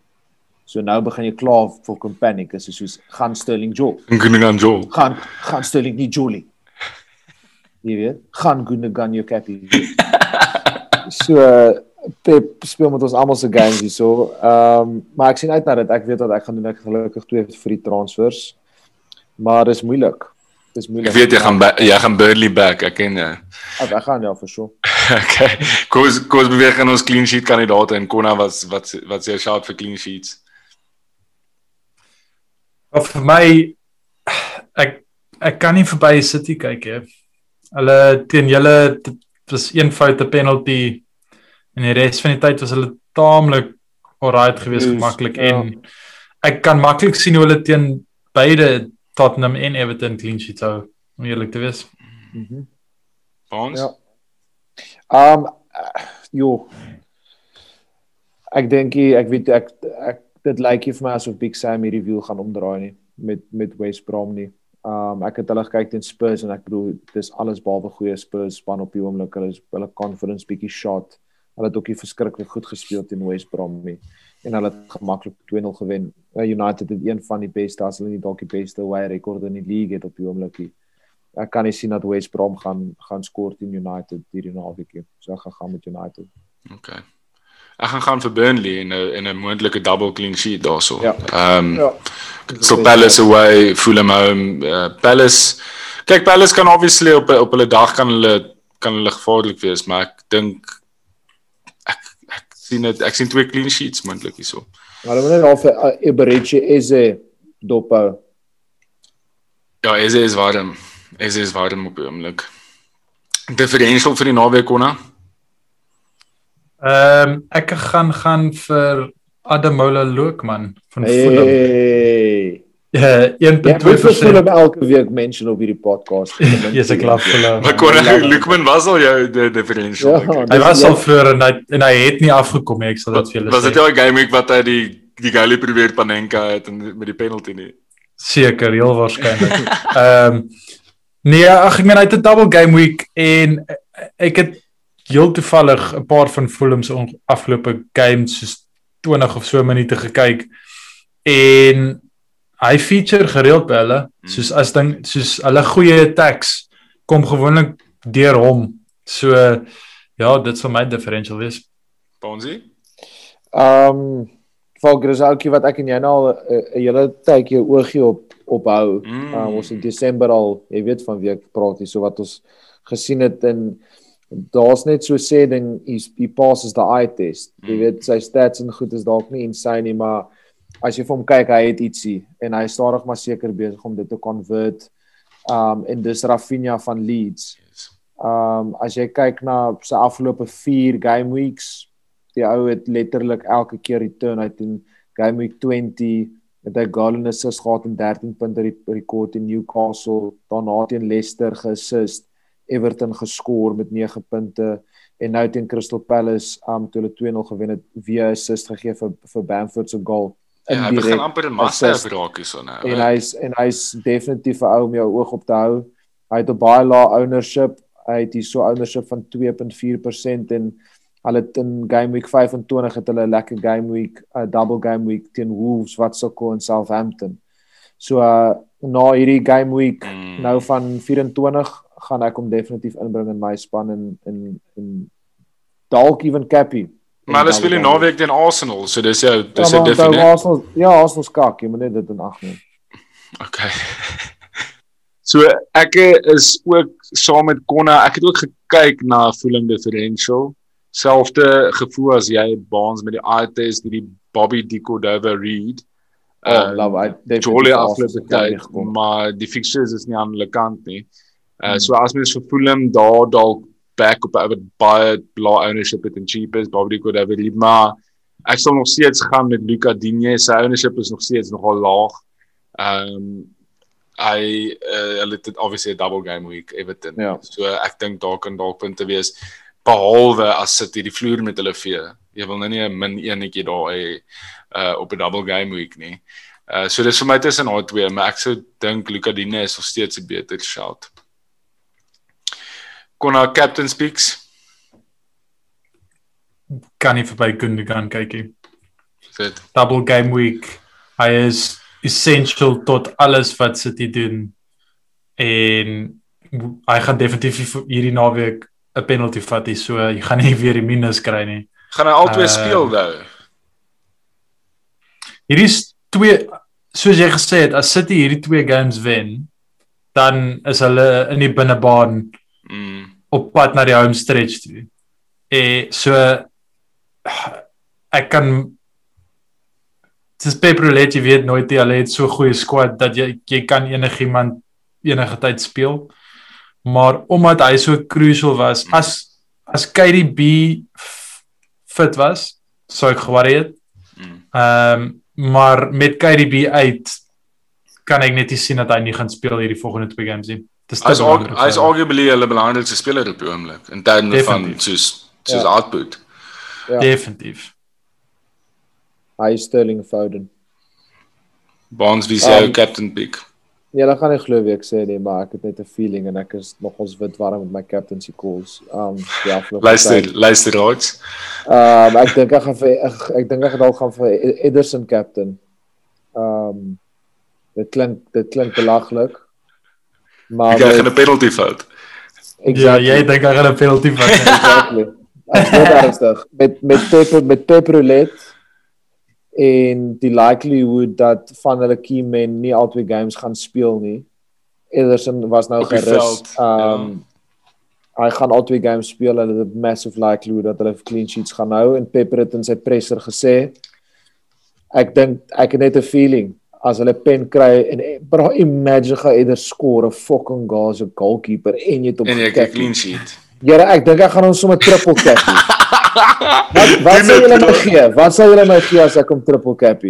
So nou begin jy klaar vir panic as jy soos gaan Sterling Joel. Gundogan Joel. Gaan gaan Sterling nie Jolie. Jy weet, gaan Gundogan jou capie. so Pep speel met ons almal se games hier so. Ehm um, maar ek sien uit na dit. Ek weet dat ek gaan doen ek gelukkig twee vir die transfers. Maar dis moeilik. Dis moeilik. Ek weet jy gaan jy gaan Burnley back. Ek ken jy. Ek gaan ja vir so. okay. Kos kos beweeg in ons clean sheet kandidaate en Konna was wat wat sê shout vir clean sheets. Of vir my ek ek kan nie verby City kyk hè. Hulle teen julle was een foute penalty en die res van die tyd was hulle taamlik alright geweest gemaklik ja. en ek kan maklik sien hoe hulle teen beide Tottenham en Everton clean sheet hou om eerlik te wees. Mhm. Mm Ons Ja. Um jo. Ek dink ek weet ek ek dit lyk nie vir my asof Big Sam hierdie wiel gaan omdraai nie met met West Brom nie. Um ek het hulle gekyk teen Spurs en ek bedoel dis alles behalwe goeie Spurs span op die oomblik. Hulle is hulle confidence bietjie shot. Hulle het ook nie verskriklik goed gespeel teen West Brom nie en hulle het gemaklik 2-0 gewen. Uh, United het een van die beste as hulle nie dalk die beste away rekord in die league het op die oomblik nie. Ek kan nie sien dat West Brom gaan gaan skoor teen United hierdie naweek nie. So ek gaan gaan met United. OK. Ek gaan gaan vir Burnley in 'n in 'n moontlike double clean sheet daarso. Ja. Ehm ja. um, ja. So Palace away, Fulham home, uh, Palace. Kyk Palace kan obviously op op hulle dag kan hulle kan hulle gevaarlik wees, maar ek dink sien dit ek sien twee clean sheets moontlik hierso. Maar hulle moet net al vir Eberechi is 'n dophou. Ja, is is warm. Is is warm op oomblik. Differential vir die naweek konna. Ehm um, ek gaan gaan vir Adamola Lokman van Fulham. Hey. Ja, 1.2% hulle elke week mention op hierdie podcast. Jy's 'n klap vir hulle. Maar kon Lukman was al jou die differential. Ja, hy was al vroeër en hy en hy het nie afgekom nie, ek sal dit vir julle sê. Was dit jou game week wat hy die die goalie probeer Panenka het en met die penalty nie? Seker, heel waarskynlik. Ehm um, Nee, ag ek meen hy het 'n double game week en ek het heel toevallig 'n paar van Fulham se afgelope games soos 20 of so minute gekyk en hy feature gereeld by hulle hmm. soos as ding soos hulle goeie attacks kom gewoonlik deur hom. So ja, dit sal my differential wees. Bonzi? Ehm um, is ouetjie wat ek en jy nou al 'n hele tydjie oogie op ophou. Mm. Um, ons in Desember al, jy weet van wie ek praat hier, so wat ons gesien het en daar's net so sê ding he passes the eye test. Jy weet sy stats en goed is dalk nie insane nie, maar as jy vir hom kyk, hy het ietsie en hy is stadig maar seker besig om dit te convert. Um en dis Rafinha van Leeds. Um as jy kyk na sy afgelope 4 game weeks, die ou het letterlik elke keer return uit in game week 20 met hy goal en assist gehad en 13 punte rekord in Newcastle, daarna teen Leicester geassist, Everton geskor met 9 punte en nou teen Crystal Palace um toe hulle 2-0 gewen het via assist gegee vir vir Bamford se goal. Ja, hy begin amper 'n master raak hier so nou. En hy's en hy's definitief 'n ou om jou oog op te hou. Hy het 'n baie lae ownership. Hy het hier so ownership van 2.4% en hulle in game week 25 het hulle 'n lekker game week, 'n double game week teen Wolves wat sukkel in Southampton. So uh na hierdie game week mm. nou van 24 gaan ek hom definitief inbring in my span en in in dalk even Cappy. Maar hulle speel die naweek teen Arsenal, so dis jou dis ja, 'n definite. Arsenal, ja, Arsenal skak, jy moet net dit in ag neem. Okay. so ek is ook saam met Konna, ek het ook gekyk na voeling differential. Selfde gevoel as jy Baans met die eye test, die Bobby Dicordova read. Uh, love I definitely afloop die tyd, maar die fixtures is nie aan hulle kant nie. Uh hmm. so as mens vir Fulham daar dalk back op wat baie lae ownership het en cheap is, Bobby could have it, maar ek sal nog steeds gaan met Luca Digne. Sy ownership is nog steeds nogal laag. Ehm um, Hy uh, hulle het obviously 'n double game week Everton. Ja. So ek dink daar kan dalk punte wees behalwe as sit hierdie vloer met hulle vee. Jy wil nou nie 'n min eenetjie daar hê uh op 'n double game week nie. Uh so dis vir my tussen daai twee, maar ek sou dink Luka Dine is nog steeds 'n beter shout. Kon na Captain Speaks. Kan nie verby Gundogan kyk nie. Dit Double game week. Hy is essential tot alles wat City doen. En hy gaan definitief hierdie naweek 'n penalty vat nie, so jy gaan nie weer die minus kry nie. gaan hy albei Uh, speel nou. Hierdie is twee soos jy gesê het, as City hierdie twee games wen, dan is hulle in die binnebaan Mm. Op pad na die home stretch toe. Eh so ek kan dis Peprolet jy weet nooit jy hulle het so goeie squad dat jy jy kan enigiemand enige tyd speel. Maar omdat hy so crucial was, as as KDB fit was, sou ek geworry het. Mm. Ehm maar met KDB uit kan ek net nie sien dat hy nie gaan speel hierdie volgende twee games nie. Dis Hy's vir hy's hulle. arguably hulle belangrikste speler op die oomblik in terme van Definitief. soos soos Ja. output. Ja. definitief. Hy is Sterling Foden. Bonds wie sy Um, captain pick. Julle gaan nie glo wie ek sê nie, maar ek het net 'n feeling en ek is nogals wit warm met my captaincy calls. Um ja, Luister, luister raaks. Um ek dink ek gaan vir ek, ek dink ek dalk gaan vir Ederson captain. Um dit klink dit klink belaglik. Maar Jy gaan met- 'n penalty fout. Ja, jy dink hy gaan 'n penalty vat. exactly. Ek weet ernstig met met Pep met Pep Roulette en die likelihood dat van hulle key men nie al twee games gaan speel nie. Ederson was nou gerus. ja. Um hy gaan al twee games speel. Hulle het 'n massive likelihood dat hulle clean sheets gaan hou en Pep het in sy presser gesê ek dink ek het net 'n feeling as hulle pen kry en bra imagine gaan eerder score 'n fucking goal as 'n goalkeeper en jy het op En jy gekap kyk clean sheet. Here, ek dink ek gaan ons sommer triple cap. wat wat sal julle my nog. gee? Wat sal julle my gee as ek hom triple cap?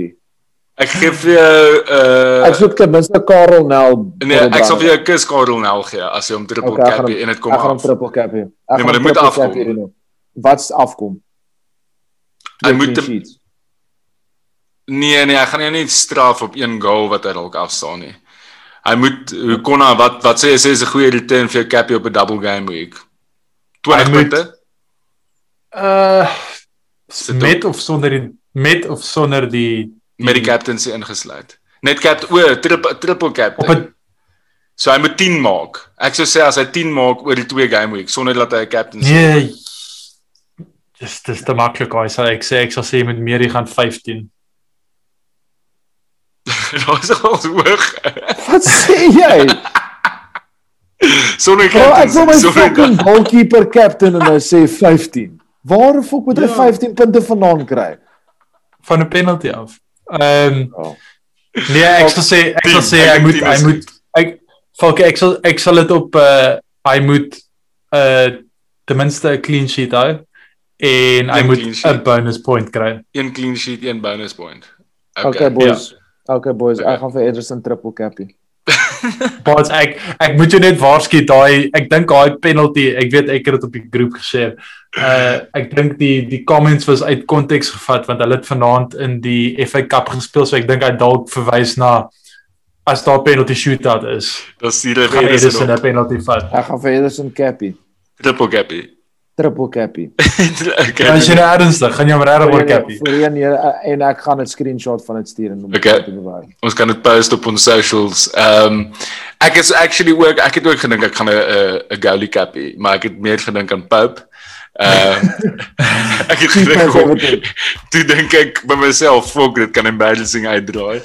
Ek gee vir jou uh Ek soek ten minste Karel Nel. nee, ek sal vir jou 'n kus Karel Nel gee as jy hom triple Okay, ek gaan cap hom- en dit kom Ek gaan hom af. triple cap. Ek Nee, maar dit hom moet afkom. Wat's afkom? Hy moet. Nee nee, ek gaan jou nie straf op een goal wat hy dalk afstaan nie. Hy moet hoe kon hy wat wat sê jy sê is 'n goeie return vir jou cappie op 'n double game week. 20 Hy moet- punte. Uh met of sonder die met of sonder die met die captaincy ingesluit. Net cap o, triple triple op captain. 'n So hy moet 10 maak. Ek sou sê as hy 10 maak oor die twee game week sonder dat hy 'n captaincy. nee dis dis te maklik hy sê ek sê ek sal sê met meer jy gaan 15. Daar's al hoog. Wat sê jy? Sonder Bro, ek wil my fucking goalkeeper captain en hy sê 15. Waar fuck moet hy Ja. 15 punte vandaan kry? van 'n penalty af. Ehm Oh. nee, ek sal sê ek sal sê ek hy moet hy moet ek Falke ek sal ek sal dit op uh hy moet uh ten minste 'n clean sheet hou en hy moet. 'n bonus point kry. een clean sheet, een bonus point. Okay, boys. Okay boys, ek gaan vir Ederson triple cappie. Maar ek ek moet jou net waarsku daai ek dink daai penalty, ek weet ek het dit op die groep geshare. Uh ek dink die die comments was uit konteks gevat want hulle het vanaand in die FA Cup gespeel so ek dink hy dalk verwys na as daar penalty shootout is. Dis Gaan rede is 'n penalty vat. Ek gaan vir Ederson cappie. triple cappie. Triple cappie. okay. As jy nou ernstig, gaan jy hom regtig oor cappie. Voorheen hier en ek gaan 'n screenshot van dit stuur en om Okay. te bewaar. ons kan dit post op ons socials. Ehm um, ek is actually ook ek het ook gedink ek gaan 'n 'n goalie cappie, maar ek het meer gedink aan Pope. Ehm ek het gedink om, toe dink ek by myself, "Fok, dit kan embarrassing uitdraai."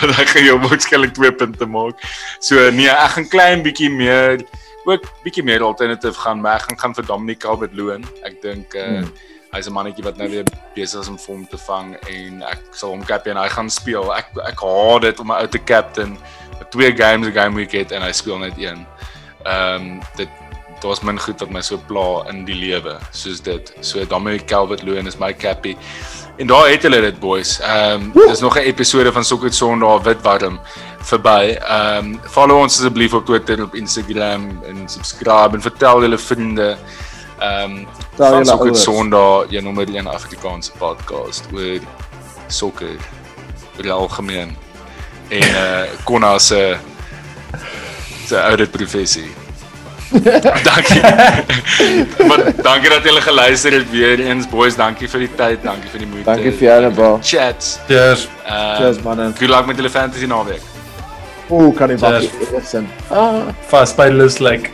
Want ek gaan jou waarskynlik twee punte maak. So nee, ek gaan klein bietjie meer ook bietjie meer alternatief gaan, maar ek gaan vir Dominic Calvert-Lewin. Ek dink uh Hmm. hy's 'n mannetjie wat nou weer besig is om vorm te vang en ek sal hom cap en hy gaan speel. Ek ek haat dit om 'n ou te captain wat twee games 'n game week het en hy speel net een. Ehm um, dit daar's min goed wat my so pla in die lewe soos dit. So Dominic Calvert-Lewin is my cappie. En daar het hulle dit boys. Ehm um, dis nog 'n episode van Sokker Sondag wit warm verby. Ehm um, follow ons asseblief op Twitter, op Instagram en subscribe en vertel julle vriende. Ehm um, van Sokker Sondag, jou nommer 1 Afrikaanse podcast oor sokker oor die algemeen. En eh uh, Konna se se ouer professie. dankie. maar dankie dat julle geluister het weer eens boys. Dankie vir die tyd, dankie vir die moeite. Dankie vir julle bro. Chat. Cheers. Uh, Cheers man. Good luck met julle fantasy naweek. Ooh, kan nie wag Cheers. nie. Fast by list like